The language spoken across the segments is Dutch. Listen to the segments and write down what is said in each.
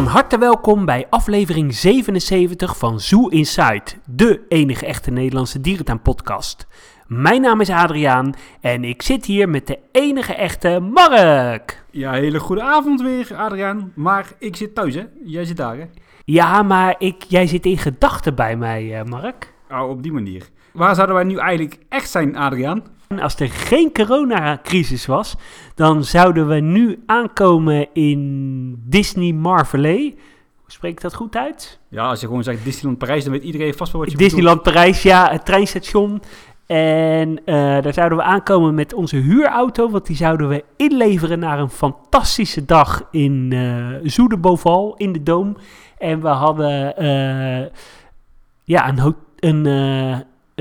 Van harte welkom bij aflevering 77 van Zoo Inside, de enige echte Nederlandse dierentuin-podcast. Mijn naam is Adriaan en ik zit hier met de enige echte Mark. Ja, hele goede avond weer, Adriaan. Maar ik zit thuis, hè? Jij zit daar, hè? Ja, maar ik, jij zit in gedachten bij mij, eh, Mark. Oh, op die manier. Waar zouden wij nu eigenlijk echt zijn, Adriaan? Als er geen coronacrisis was, dan zouden we nu aankomen in Disney Marvelé. Spreek ik dat goed uit? Ja, als je gewoon zegt Disneyland Parijs, dan weet iedereen vast wel wat je Disneyland Parijs, ja, het treinstation. En eh, daar zouden we aankomen met onze huurauto, want die zouden we inleveren naar een fantastische dag in Beauval, in de Doom. En we hadden eh, ja, een, een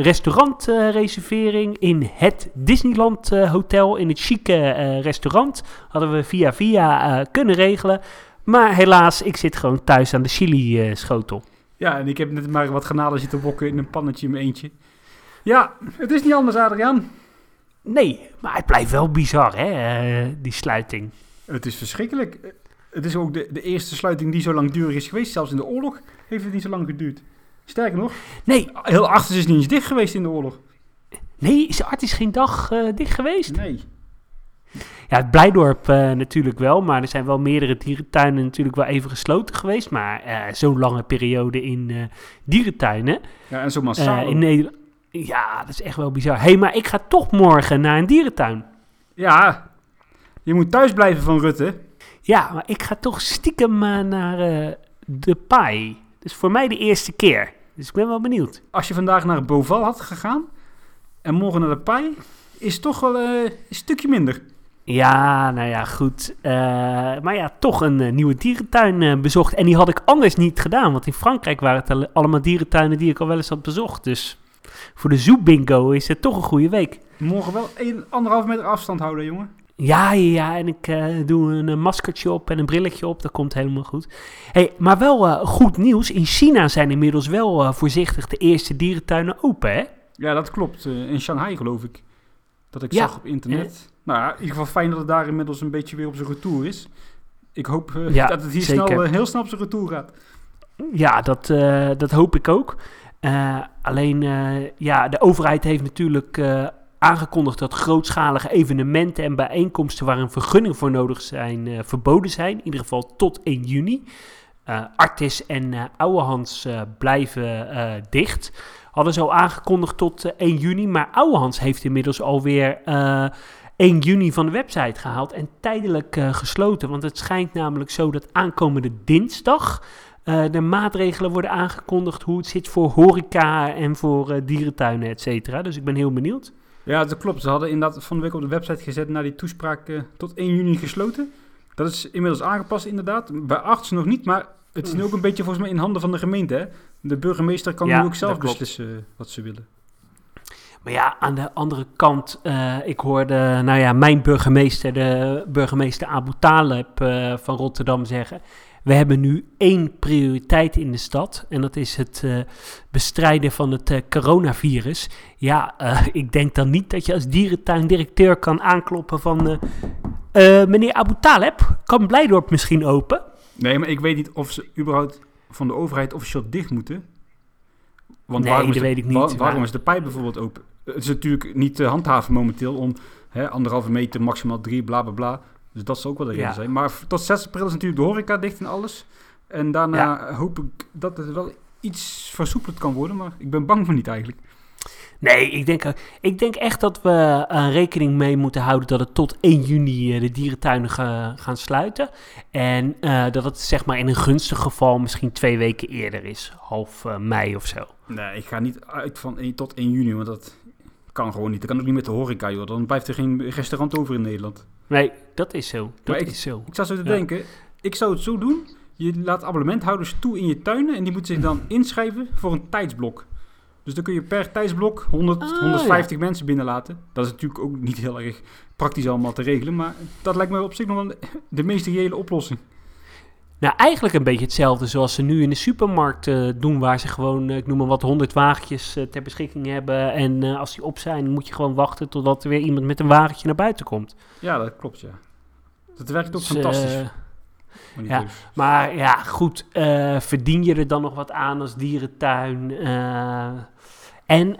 restaurantreservering in het Disneyland eh, Hotel, in het chique eh, restaurant. Hadden we via via eh, kunnen regelen. Maar helaas, ik zit gewoon thuis aan de chili-schotel. Ja, en ik heb net maar wat garnalen zitten wokken in een pannetje in mijn eentje. Ja, het is niet anders, Adriaan. Nee, maar het blijft wel bizar, hè, die sluiting. Het is verschrikkelijk. Het is ook de, de eerste sluiting die zo langdurig is geweest. Zelfs in de oorlog heeft het niet zo lang geduurd. Sterker nog, Nee, heel achters is niet eens dicht geweest in de oorlog. nee, is Artis geen dag eh, dicht geweest? Nee. Ja, het Blijdorp eh, natuurlijk wel, maar er zijn wel meerdere dierentuinen natuurlijk wel even gesloten geweest. Maar eh, zo'n lange periode in dierentuinen Ja, en zo massaal. in Nederland... Ja, dat is echt wel bizar. Hé, hey, maar ik ga toch morgen naar een dierentuin. Ja, je moet thuis blijven van Rutte. Ja, maar ik ga toch stiekem naar de paai. Dus voor mij de eerste keer. Dus ik ben wel benieuwd. als je vandaag naar Boval had gegaan en morgen naar de Pai, is het toch wel eh, een stukje minder. Ja, nou ja, goed. Eh, maar ja, toch een eh, nieuwe dierentuin eh, bezocht. En die had ik anders niet gedaan. Want in Frankrijk waren het al- allemaal dierentuinen die ik al wel eens had bezocht. Dus voor de Zoo Bingo is het toch een goede week. Morgen wel een, anderhalf meter afstand houden, jongen. Ja, ja. En ik eh, doe een, maskertje op en een brilletje op. Dat komt helemaal goed. Hey, maar wel eh, goed nieuws. In China zijn inmiddels wel eh, voorzichtig de eerste dierentuinen open, hè? Ja, dat klopt. In Shanghai geloof ik. Dat ik Ja. zag op internet. Nou ja, in ieder geval fijn dat het daar inmiddels een beetje weer op zijn retour is. Ik hoop Ja, dat het hier zeker. snel, heel snel op zijn retour gaat. Ja, dat, dat hoop ik ook. Alleen, ja, de overheid heeft natuurlijk aangekondigd dat grootschalige evenementen en bijeenkomsten waar een vergunning voor nodig zijn, eh, verboden zijn. In ieder geval tot 1 juni. Eh Artis en Ouwehans eh, blijven eh, dicht. Hadden al aangekondigd tot eh, 1 juni, maar Ouwehans heeft inmiddels alweer eh 1 juni van de website gehaald en tijdelijk gesloten. Want het schijnt namelijk zo dat aankomende dinsdag de maatregelen worden aangekondigd hoe het zit voor horeca en voor dierentuinen, et. Dus ik ben heel benieuwd. Ja, dat klopt. Ze hadden inderdaad van de week op de website gezet naar die toespraak eh, tot 1 juni gesloten. Dat is inmiddels aangepast inderdaad. Bij artsen nog niet, maar het is nu ook een beetje volgens mij in handen van de gemeente. Hè? De burgemeester kan Ja, nu ook zelf beslissen eh, wat ze willen. Maar ja, aan de andere kant, eh, ik hoorde, nou ja, mijn burgemeester, de burgemeester Abu Taleb van Rotterdam zeggen... We hebben nu één prioriteit in de stad en dat is het eh, bestrijden van het eh, coronavirus. Ja, eh, ik denk dan niet dat je als dierentuindirecteur kan aankloppen van... meneer Abu Taleb, kan Blijdorp misschien open? Nee, maar ik weet niet of ze überhaupt van de overheid officieel dicht moeten. Want Nee, waarom is de, weet ik niet, waarom is de pijp bijvoorbeeld open? Het is natuurlijk niet te handhaven momenteel om hè, anderhalve meter, maximaal drie, bla bla bla. Dus dat zal ook wel de reden zijn. Maar tot 6 april is natuurlijk de horeca dicht en alles. En daarna hoop ik dat het wel iets versoepeld kan worden. Maar ik ben bang voor niet eigenlijk. Nee, ik denk, eh, ik denk echt dat we eh, rekening mee moeten houden dat het tot 1 juni eh, de dierentuinen ga- gaan sluiten. En dat het zeg maar in een gunstig geval misschien twee weken eerder is. Half mei of zo. Nee, ik ga niet uit van 1 tot 1 juni, want dat kan gewoon niet. Dat kan ook niet met de horeca, joh. Dan blijft er geen restaurant over in Nederland. Nee, dat is zo. Dat Maar ik- is zo. Ik zou zo te Ja. denken, ik zou het zo doen. Je laat abonnementhouders toe in je tuinen en die moeten zich dan inschrijven voor een tijdsblok. Dus dan kun je per tijdsblok 100, Ah, 150 mensen binnenlaten. Dat is natuurlijk ook niet heel erg praktisch allemaal te regelen, maar dat lijkt me op zich nog wel de, de meest reële oplossing. Nou, eigenlijk een beetje hetzelfde zoals ze nu in de supermarkt eh, doen, waar ze gewoon, eh, ik noem maar wat, 100 wagentjes eh, ter beschikking hebben. En als die op zijn, moet je gewoon wachten totdat er weer iemand met een wagentje naar buiten komt. Ja, dat klopt, ja. Dat werkt ook Dus, fantastisch. Maar Ja. dus. Maar ja, goed, verdien je er dan nog wat aan als dierentuin? En,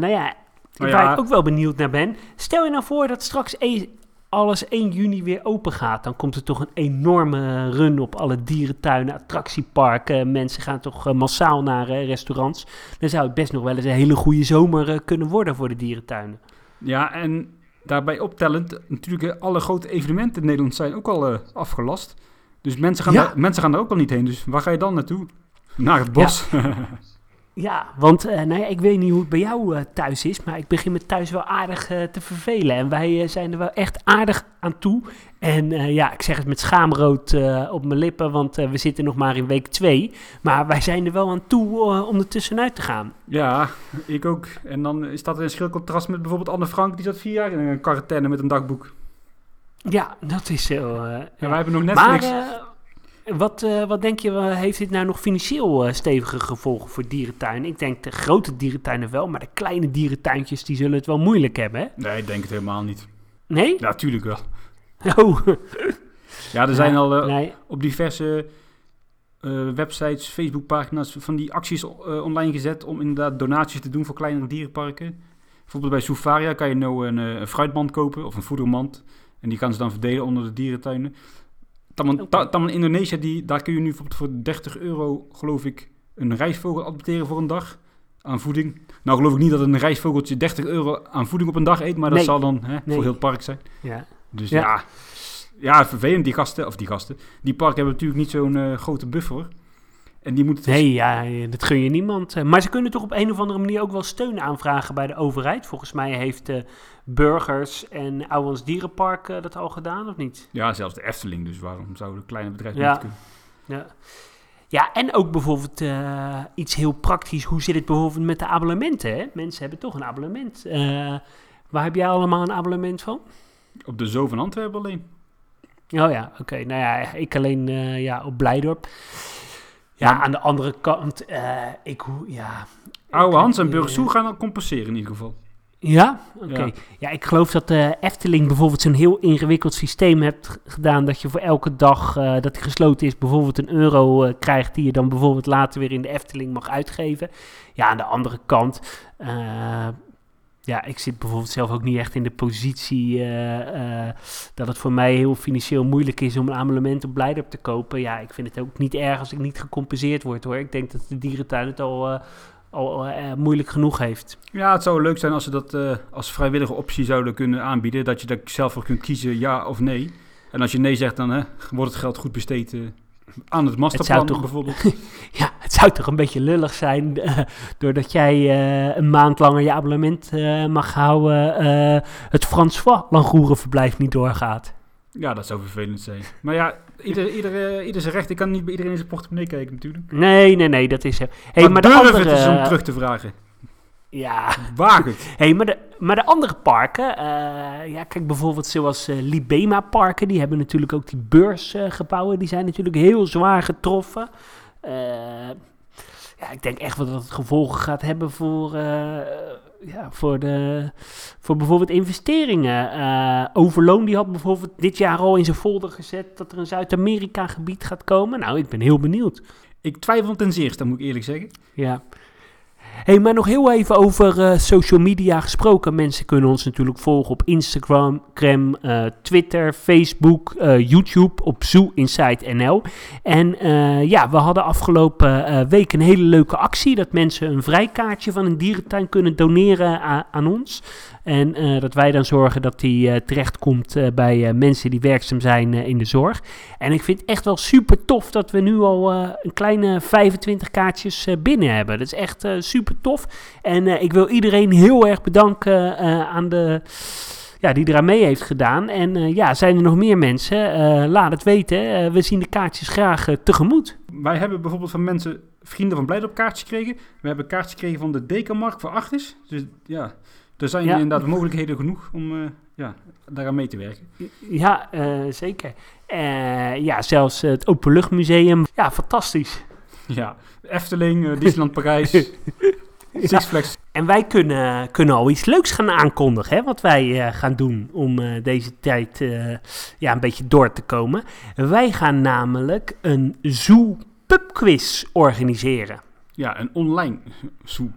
nou ja, Nou waar ja. ik ook wel benieuwd naar ben. Stel je nou voor dat straks e- alles 1 juni weer open gaat. Dan komt er toch een enorme run op alle dierentuinen, attractieparken. Mensen gaan toch eh, massaal naar eh, restaurants. Dan zou het best nog wel eens een hele goede zomer eh, kunnen worden voor de dierentuinen. Ja, en daarbij optellend, natuurlijk alle grote evenementen in Nederland zijn ook al eh, afgelast. Dus mensen gaan, Ja. daar, mensen gaan daar ook al niet heen. Dus waar ga je dan naartoe? Naar het bos. Ja, want eh, nou ja, ik weet niet hoe het bij jou eh, thuis is, maar ik begin me thuis wel aardig eh, te vervelen. En wij zijn er wel echt aardig aan toe. En ja, ik zeg het met schaamrood op mijn lippen, want we zitten nog maar in week 2. Maar wij zijn er wel aan toe om er tussenuit te gaan. ja, ik ook. En dan is dat in schril contrast met bijvoorbeeld Anne Frank, die zat vier jaar in een quarantaine met een dagboek. Ja, dat is zo. En ja. wij hebben nog Netflix. Wat, eh, wat denk je, eh, heeft dit nou nog financieel eh, stevige gevolgen voor dierentuinen? Ik denk de grote dierentuinen wel, maar de kleine dierentuintjes die zullen het wel moeilijk hebben, hè? nee, ik denk het helemaal niet. Nee? Ja, tuurlijk wel. Oh. Ja, er zijn al Nee. op diverse websites, Facebookpagina's van die acties online gezet om inderdaad donaties te doen voor kleinere dierenparken. Bijvoorbeeld bij Soufaria kan je nou een, een fruitmand kopen of een voedermand. En die gaan ze dan verdelen onder de dierentuinen. Taman, Taman Indonesië, die, daar kun je nu bijvoorbeeld voor 30 euro, geloof ik, een rijstvogel adopteren voor een dag aan voeding. Nou geloof ik niet dat een rijstvogeltje 30 euro aan voeding op een dag eet, maar dat Nee. zal dan hè, Nee. voor heel het park zijn. Ja. Dus Ja. ja. ja, vervelend die gasten, of die gasten. Die parken hebben natuurlijk niet zo'n eh, grote buffer. En die moeten... Nee, ja, dat gun je niemand. Eh, Maar ze kunnen toch op een of andere manier ook wel steun aanvragen bij de overheid. Volgens mij heeft eh, Burgers en Ouwans Dierenpark eh, dat al gedaan, of niet? Ja, zelfs de Efteling, dus waarom zouden kleine bedrijven Ja. niet kunnen? Ja. Ja, en ook bijvoorbeeld iets heel praktisch. Hoe zit het bijvoorbeeld met de abonnementen? Hè? Mensen hebben toch een abonnement. Waar heb jij allemaal een abonnement van? Op de Zoo van Antwerpen alleen. Oh ja, oké. Nou ja, ik alleen ja, op Blijdorp. Ja, aan de andere kant, eh, ik hoe, ja... Oude Hans en eh, Burgersoe gaan dat compenseren in ieder geval. Ja? Oké. Ja. Ja. ik geloof dat de Efteling bijvoorbeeld zo'n heel ingewikkeld systeem heeft g- gedaan. Dat je voor elke dag eh, dat die gesloten is, bijvoorbeeld een euro eh, krijgt. Die je dan bijvoorbeeld later weer in de Efteling mag uitgeven. Ja, aan de andere kant. eh, ja, ik zit bijvoorbeeld zelf ook niet echt in de positie eh, eh, dat het voor mij heel financieel moeilijk is om een abonnement op Blijdorp te kopen. Ja, ik vind het ook niet erg als ik niet gecompenseerd word hoor. Ik denk dat de dierentuin het al, eh, al moeilijk genoeg heeft. Ja, het zou leuk zijn als ze dat als vrijwillige optie zouden kunnen aanbieden. Dat je daar zelf voor kunt kiezen, ja of nee. En als je nee zegt, dan hè, wordt het geld goed besteed aan het masterplan toch- bijvoorbeeld. Ja, zou toch een beetje lullig zijn eh, doordat jij eh, een maand langer je abonnement eh, mag houden, het François Langoerenverblijf niet doorgaat. Ja, dat zou vervelend zijn. Maar ja, ieder, ieder, eh, ieder zijn recht. Ik kan niet bij iedereen in zijn portemonnee kijken natuurlijk. Nee, nee, nee, dat is... eh, Hey, maar maar de andere... het is om terug te vragen. Ja, Waag het. hey, maar, de, maar de andere parken, ja, kijk bijvoorbeeld zoals eh, Libema parken, die hebben natuurlijk ook die beursgebouwen, die zijn natuurlijk heel zwaar getroffen. Eh, ja, ik denk echt wel dat het gevolgen gaat hebben voor, eh, ja, voor, de, voor bijvoorbeeld investeringen. Eh, Overloon die had bijvoorbeeld dit jaar al in zijn folder gezet dat er een Zuid-Amerika gebied gaat komen. Nou, ik ben heel benieuwd. Ik twijfel ten zeerste, moet ik eerlijk zeggen. Ja. Hey, maar nog heel even over eh, social media gesproken. Mensen kunnen ons natuurlijk volgen op Instagram, Cram, eh, Twitter, Facebook, eh, YouTube, op Zoo Inside NL. En ja, we hadden afgelopen week een hele leuke actie. Dat mensen een vrijkaartje van een dierentuin kunnen doneren aan ons. En eh, dat wij dan zorgen dat die eh, terechtkomt eh, bij eh, mensen die werkzaam zijn in de zorg. En ik vind het echt wel super tof dat we nu al een kleine 25 kaartjes binnen hebben. Dat is echt super tof. En ik wil iedereen heel erg bedanken aan de, ja, die eraan mee heeft gedaan. En ja, zijn er nog meer mensen? Laat het weten. We zien de kaartjes graag tegemoet. Wij hebben bijvoorbeeld van mensen, vrienden van Blijdorp kaartjes gekregen. We hebben kaartjes gekregen van de Dekenmark voor Achtis. Dus ja, er zijn Ja. inderdaad mogelijkheden genoeg om eh, ja, daaraan mee te werken. Ja, eh, zeker. Eh, ja, zelfs het Openluchtmuseum. Ja, fantastisch. Ja, Efteling, Disneyland Parijs. Six Flags. En wij kunnen, kunnen al iets leuks gaan aankondigen, hè, wat wij gaan doen om deze tijd ja, een beetje door te komen. Wij gaan namelijk een Zoo Pub Quiz organiseren. Ja, een online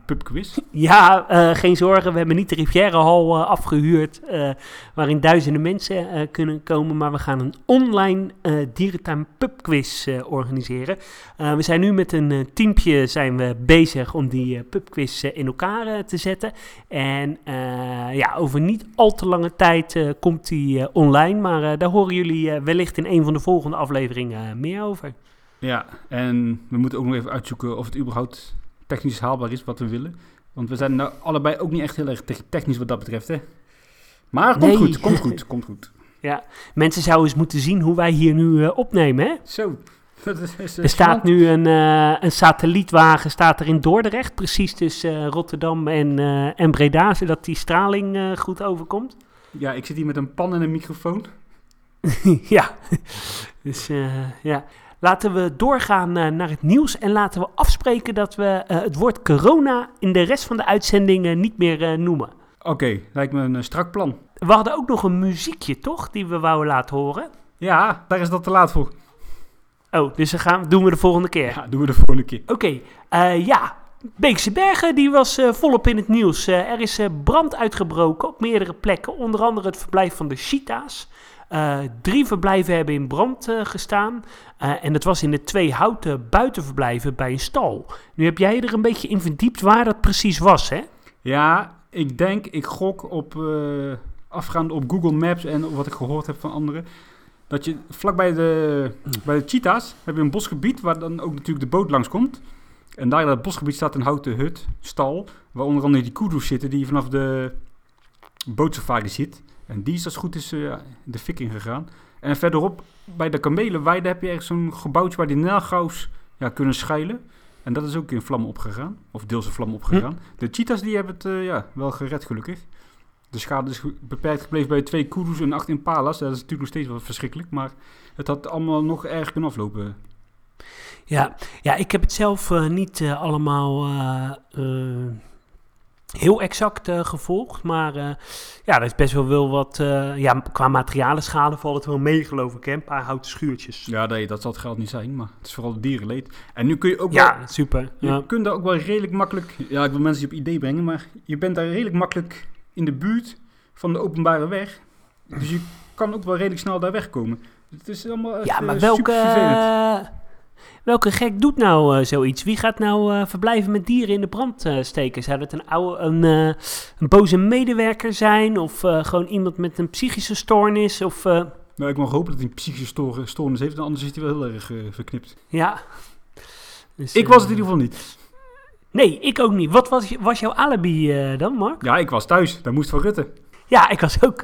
pubquiz. Ja, eh, geen zorgen, we hebben niet de Rivierenhal eh, afgehuurd, eh, waarin duizenden mensen kunnen komen, maar we gaan een online dierentuin pubquiz organiseren. We zijn nu met een teampje zijn we bezig om die pubquiz in elkaar te zetten. En ja, over niet al te lange tijd komt die online, maar daar horen jullie wellicht in een van de volgende afleveringen meer over. Ja, en we moeten ook nog even uitzoeken of het überhaupt technisch haalbaar is wat we willen. Want we zijn nou allebei ook niet echt heel erg te- technisch wat dat betreft, hè. Maar komt Nee. goed, komt goed, komt goed. Mensen zouden eens moeten zien hoe wij hier nu eh, opnemen, hè? Zo, dat is, is, Er staat nu een, eh, een satellietwagen staat er in Dordrecht, precies tussen eh, Rotterdam en, eh, en Breda, zodat die straling eh, goed overkomt. Ja, ik zit hier met een pan en een microfoon. ja, dus eh, ja. Laten we doorgaan eh, naar het nieuws en laten we afspreken dat we eh, het woord corona in de rest van de uitzendingen niet meer eh, noemen. Oké, lijkt me een eh, strak plan. We hadden ook nog een muziekje, toch, die we wouden laten horen. Ja, daar is dat te laat voor. Oh, dus dat gaan, doen we de volgende keer. Ja, doen we de volgende keer. Oké, eh, ja. Beekse Bergen die was eh, volop in het nieuws. Eh, er is eh, brand uitgebroken op meerdere plekken, onder andere het verblijf van de Cheetahs. Eh, drie verblijven hebben in brand eh, gestaan. Eh, en dat was in de twee houten buitenverblijven bij een stal. Nu heb jij er een beetje in verdiept waar dat precies was, hè? Ja, ik denk, ik gok op, afgaand op Google Maps en wat ik gehoord heb van anderen, dat je vlakbij de, bij de cheetahs heb je een bosgebied waar dan ook natuurlijk de boot langskomt. En daar in dat bosgebied staat een houten hut, stal, waar onder andere die kudu's zitten die je vanaf de bootsafari ziet. En die is als goed is eh, de fik ingegaan. En verderop, bij de kamelenweide heb je ergens zo'n gebouwtje waar die naalgaus ja, kunnen schuilen. En dat is ook in vlammen opgegaan. Of deels in vlammen opgegaan. De cheetahs die hebben het eh, ja, wel gered gelukkig. De schade is beperkt gebleven bij twee kudu's en acht impalas. Dat is natuurlijk nog steeds wel verschrikkelijk. Maar het had allemaal nog erg kunnen aflopen. Ja, ja ik heb het zelf eh, niet allemaal heel exact eh, gevolgd. Maar eh, ja, er is best wel wel wat... eh, ja, qua materialenschade valt het wel mee, geloof ik. Hè? Een paar houten schuurtjes. Ja, nee, dat zal het geld niet zijn. Maar het is vooral dierenleed. En nu kun je ook wel... Ja, super. Je Ja. kunt daar ook wel redelijk makkelijk... Ja, ik wil mensen op idee brengen. Maar je bent daar redelijk makkelijk in de buurt van de openbare weg. Dus je kan ook wel redelijk snel daar wegkomen. Het is allemaal ja, maar welke, welke gek doet nou eh, zoiets? Wie gaat nou eh, verblijven met dieren in de brand eh, steken? Zou dat een, oude, een, een boze medewerker zijn? Of gewoon iemand met een psychische stoornis? Of... Nou, ik mag hopen dat hij een psychische stoor- stoornis heeft, anders is hij wel heel erg verknipt. Ja. Dus, Ik was het in ieder geval niet. Nee, ik ook niet. Wat was, was jouw alibi dan, Mark? Ja, ik was thuis. Daar moest van Rutte. Ja, ik was ook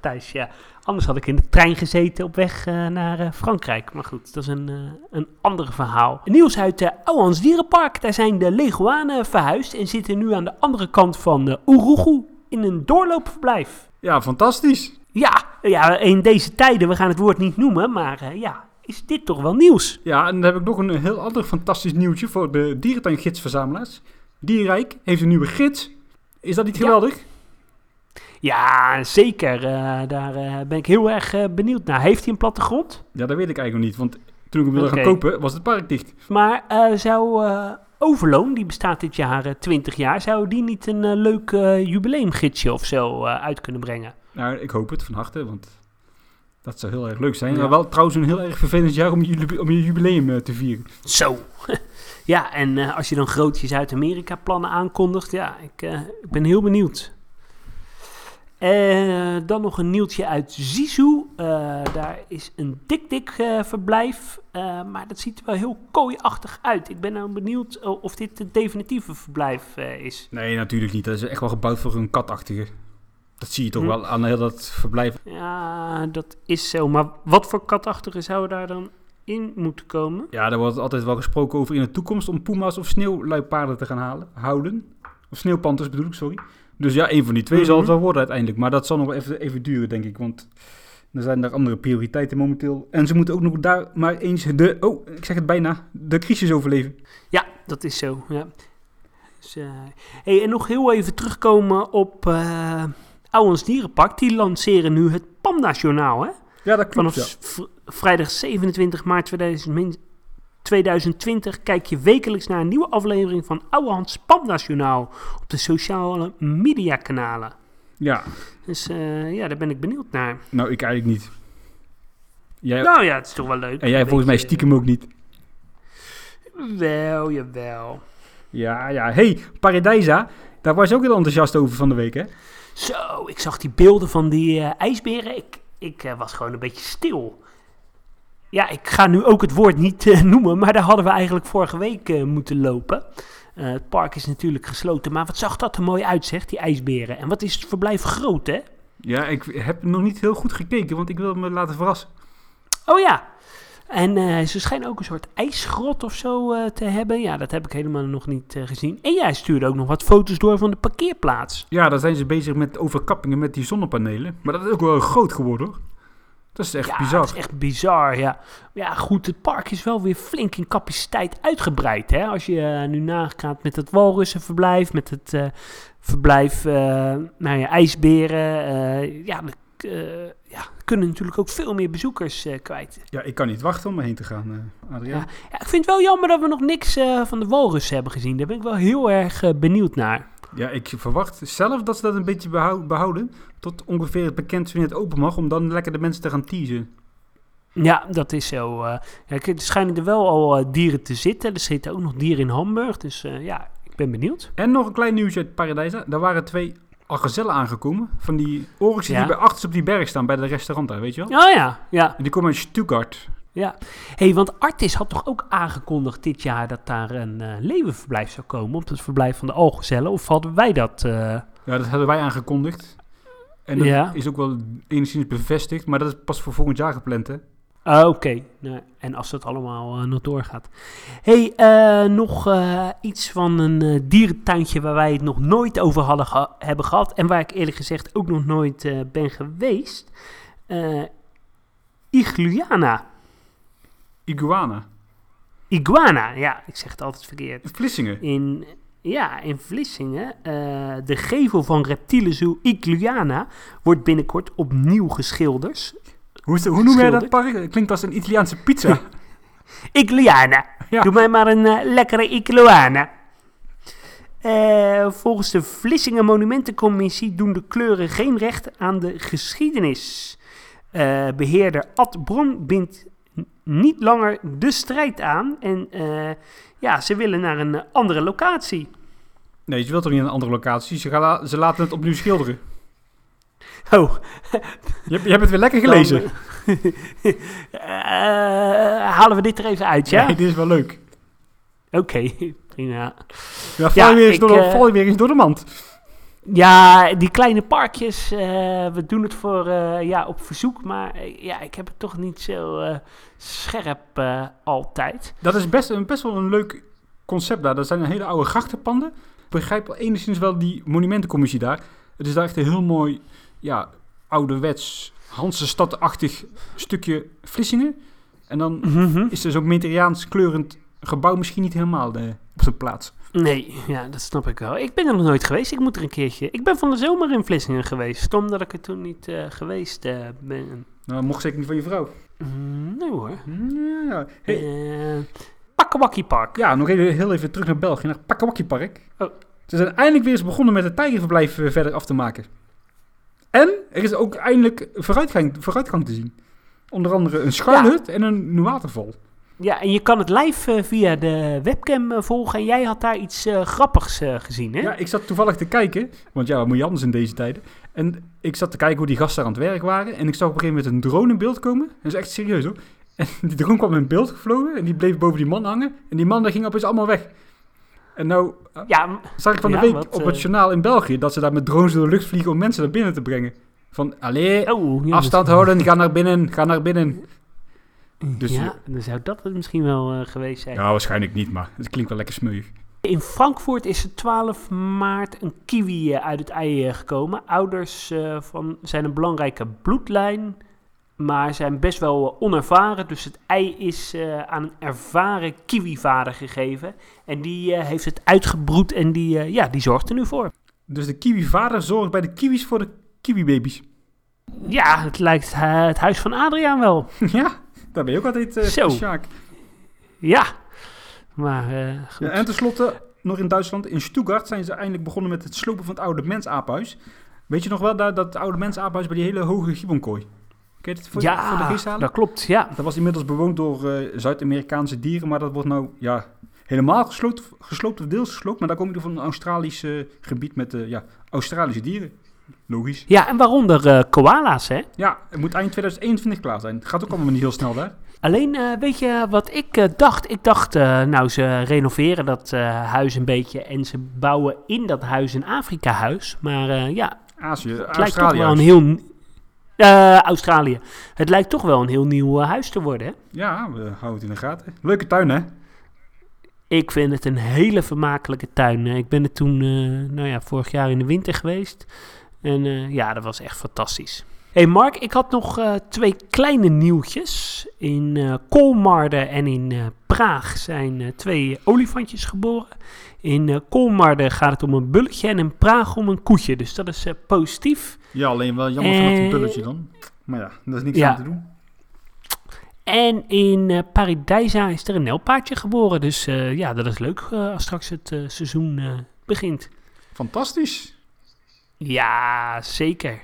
thuis, ja. Anders had ik in de trein gezeten op weg eh, naar eh, Frankrijk. Maar goed, dat is een, eh een ander verhaal. Nieuws uit uh, Ouwans Dierenpark. Daar zijn de leguanen verhuisd en zitten nu aan de andere kant van uh, in een doorloopverblijf. Ja, fantastisch. Ja, ja, in deze tijden, we gaan het woord niet noemen, maar ja, is dit toch wel nieuws? Ja, en dan heb ik nog een heel ander fantastisch nieuwtje voor de dierentuingidsverzamelaars. Dierrijk heeft een nieuwe gids. Is dat niet geweldig? Ja, zeker. Eh, daar eh, ben ik heel erg eh, benieuwd naar. Heeft hij een plattegrond? Ja, dat weet ik eigenlijk nog niet. Want toen ik hem wilde gaan kopen, was het park dicht. Maar zou Overloon, die bestaat dit jaar eh, 20 jaar, zou die niet een leuk jubileumgidsje of zo uit kunnen brengen? Nou, ik hoop het van harte, want dat zou heel erg leuk zijn. Ja. Maar wel trouwens een heel erg vervelend jaar om je, jubi- om je jubileum te vieren. Zo. ja, en als je dan groot je Zuid-Amerika plannen aankondigt, ja, ik, ik ben heel benieuwd. Eh, dan nog een nieuwtje uit Zizou. Eh, daar is een dik-dik eh, verblijf, maar dat ziet er wel heel kooiachtig uit. Ik ben nou benieuwd of dit het definitieve verblijf is. Nee, natuurlijk niet. Dat is echt wel gebouwd voor een katachtige. Dat zie je toch Hm. wel aan heel dat verblijf. Ja, dat is zo. Maar wat voor katachtigen zou daar dan in moeten komen? Ja, daar wordt altijd wel gesproken over in de toekomst om puma's of sneeuwluipaarden te gaan halen, houden. Of sneeuwpanters bedoel ik, sorry. Dus ja, een van die twee zal het Mhm. wel worden uiteindelijk. Maar dat zal nog wel even, even duren, denk ik. Want er zijn daar andere prioriteiten momenteel. En ze moeten ook nog daar maar eens de, oh, ik zeg het bijna, de crisis overleven. Ja, dat is zo. Ja. Dus, eh, hey, en nog heel even terugkomen op uh, Ouwens Dierenpark. Die lanceren nu het Panda-journaal, hè? Ja, dat klopt, Vanaf v- vrijdag 27 maart 2000 2020 kijk je wekelijks naar een nieuwe aflevering van Ouwehans Panda-journaal op de sociale media kanalen. Ja, Dus eh, ja, daar ben ik benieuwd naar. nou ik eigenlijk niet. Jij, Nou ja, het is toch wel leuk. en jij volgens mij stiekem ook niet. Wel, jawel. Ja, ja. hey, Paradijsa, daar was je ook heel enthousiast over van de week, hè? Zo, ik zag die beelden van die eh, ijsberen. Ik, ik eh, was gewoon een beetje stil. Ja, ik ga nu ook het woord niet eh, noemen, maar daar hadden we eigenlijk vorige week eh, moeten lopen. Eh, het park is natuurlijk gesloten, maar wat zag dat er mooi uit, zeg, die ijsberen. En wat is het verblijf groot, hè? Ja, ik heb nog niet heel goed gekeken, want ik wil me laten verrassen. Oh ja. En ze schijnen ook een soort ijsgrot of zo te hebben. Ja, dat heb ik helemaal nog niet gezien. En jij stuurde ook nog wat foto's door van de parkeerplaats. Ja, daar zijn ze bezig met overkappingen met die zonnepanelen. Maar dat is ook wel groot geworden, hoor. Dat is echt ja, bizar. dat is echt bizar, ja. Ja, goed, het park is wel weer flink in capaciteit uitgebreid, hè. Als je eh, nu nagaat met het walrussenverblijf, met het eh, verblijf, eh nou ja, ijsberen. ja, de, ja, kunnen natuurlijk ook veel meer bezoekers kwijt. Ja, ik kan niet wachten om erheen te gaan, Adriaan. Ja. Ja, ik vind het wel jammer dat we nog niks van de walrussen hebben gezien. Daar ben ik wel heel erg benieuwd naar. Ja, ik verwacht zelf dat ze dat een beetje behou- behouden. Tot ongeveer het bekend het open mag. Om dan lekker de mensen te gaan teasen. Ja, dat is zo. eh. ja, er schijnen er wel al eh, dieren te zitten. Er zitten ook nog dieren in Hamburg. Dus eh, ja, ik ben benieuwd. En nog een klein nieuwtje uit Paradijsa. Daar waren twee algezellen aangekomen. Van die oryxen Ja. die bij achters op die berg staan. Bij de restaurant daar, weet je wel? Oh ja, ja. En die komen uit Stuttgart. Hey, want Artis had toch ook aangekondigd dit jaar dat daar een eh leeuwenverblijf zou komen op het verblijf van de Algezellen? Of hadden wij dat? eh, Ja, dat hadden wij aangekondigd. En dat Ja. is ook wel enigszins bevestigd. Maar dat is pas voor volgend jaar gepland, hè? ah, Oké, Nou, en als dat allemaal eh, nog doorgaat. hey, nog iets van een dierentuintje waar wij het nog nooit over hadden hebben gehad. En waar ik eerlijk gezegd ook nog nooit ben geweest. Igluana. Iguana. Iguana, ja, ik zeg het altijd verkeerd. Vlissingen. In, ja, in Vlissingen, eh, de gevel van reptielenzoe Igluana wordt binnenkort opnieuw geschilderd. Hoe, is hoe noem jij dat park? Klinkt als een Italiaanse pizza. Igluana, Ja. doe mij maar een eh, lekkere Igluana. Eh, volgens de Vlissingen Monumentencommissie doen de kleuren geen recht aan de geschiedenis. Eh, beheerder Ad Bron bindt niet langer de strijd aan en eh, ja, ze willen naar een andere locatie. Nee, je wilt toch niet naar een andere locatie? Ze, gaan ze laten het opnieuw schilderen. Oh, Je, hebt- je hebt het weer lekker gelezen. Dan, eh, halen we dit er even uit, ja? Nee, dit is wel leuk. Oké, prima. Ja, val, Ja, je weer eens door val je weer eens door de mand. Ja, die kleine parkjes, eh, we doen het voor, eh, ja, op verzoek, maar eh, ja, ik heb het toch niet zo scherp altijd. Dat is best, een, best wel een leuk concept daar. Dat zijn hele oude grachtenpanden. Ik begrijp enigszins wel die monumentencommissie daar. Het is daar echt een heel mooi, ja, ouderwets, Hansestad-achtig stukje Vlissingen. En dan Mhm. is er zo'n Mediterraans kleurend gebouw misschien niet helemaal op zijn plaats. Nee, ja, dat snap ik wel. Ik ben er nog nooit geweest, ik moet er een keertje. Ik ben van de zomer in Vlissingen geweest, stom dat ik er toen niet eh, geweest eh, ben. Nou, mocht zeker niet van je vrouw. Mm, nee hoor. Ja, hey, Eh Pakkewakkie Park. ja nog even, heel even terug naar België, naar Pakkawakkie Park. Oh. Ze zijn eindelijk weer eens begonnen met het tijgerverblijf verder af te maken. En er is ook eindelijk vooruitgang, vooruitgang te zien. Onder andere een schuilhut en een waterval. Ja, en je kan het live eh, via de webcam eh, volgen. En jij had daar iets eh, grappigs gezien, hè? Ja, ik zat toevallig te kijken, want ja, wat moet je anders in deze tijden? En ik zat te kijken hoe die gasten aan het werk waren. En ik zag op een gegeven moment een drone in beeld komen. Dat is echt serieus hoor. En die drone kwam in beeld gevlogen en die bleef boven die man hangen. En die man daar ging opeens allemaal weg. En nou Ja, zag ik van de week wat, op het journaal in België dat ze daar met drones door de lucht vliegen om mensen naar binnen te brengen. Van, allee, oh, afstand houden, ga naar binnen, ga naar binnen. Dus- ja, dan zou dat het misschien wel eh, geweest zijn. Ja, waarschijnlijk niet, maar het klinkt wel lekker smeuig. In Frankfurt is er 12 maart een kiwi eh, uit het ei eh, gekomen. Ouders van, zijn een belangrijke bloedlijn. maar zijn best wel onervaren. Dus het ei is aan een ervaren kiwivader gegeven. En die heeft het uitgebroed en die, ja, die zorgt er nu voor. Dus de kiwi-vader zorgt bij de kiwis voor de kiwi-baby's. Ja, het lijkt het huis van Adriaan wel. ja, daar ben je ook altijd, eh Zo. Sjaak. Ja, maar eh, goed. Ja, en tenslotte, nog in Duitsland, in Stuttgart zijn ze eindelijk begonnen met het slopen van het oude mensaaphuis. Weet je nog wel, daar, dat oude mensaaphuis bij die hele hoge gibbonkooi? Je het voor, ja, voor de geest halen? dat klopt, ja. Dat was inmiddels bewoond door eh, Zuid-Amerikaanse dieren, maar dat wordt nou ja, helemaal gesloopt, gesloopt of deels gesloopt. Maar daar kom je van een Australisch gebied met ja, Australische dieren. Logisch. Ja, en waaronder eh, koala's, hè. Ja, het moet eind 2021 klaar zijn. Het gaat ook allemaal niet heel snel daar. Alleen, eh, weet je wat ik eh, dacht? Ik dacht, nou, ze renoveren dat huis een beetje en ze bouwen in dat huis een Afrika-huis. Maar ja, Azië, het lijkt toch wel een heel... Australië. Het lijkt toch wel een heel nieuw huis te worden, hè? Ja, we houden het in de gaten. Leuke tuin, hè? Ik vind het een hele vermakelijke tuin. Ik ben er toen, nou ja, vorig jaar in de winter geweest. En eh, ja, dat was echt fantastisch. hey Mark, ik had nog eh, twee kleine nieuwtjes. In Kolmarden en in Praag zijn twee olifantjes geboren. In Kolmarden gaat het om een bulletje en in Praag om een koetje. Dus dat is positief. Ja, alleen wel jammer van dat een bulletje dan. Maar ja, dat is niks ja. aan te doen. En in eh Paradijsa is er een nelpaardje geboren. Dus ja, dat is leuk als straks het seizoen begint. Fantastisch. Ja, zeker.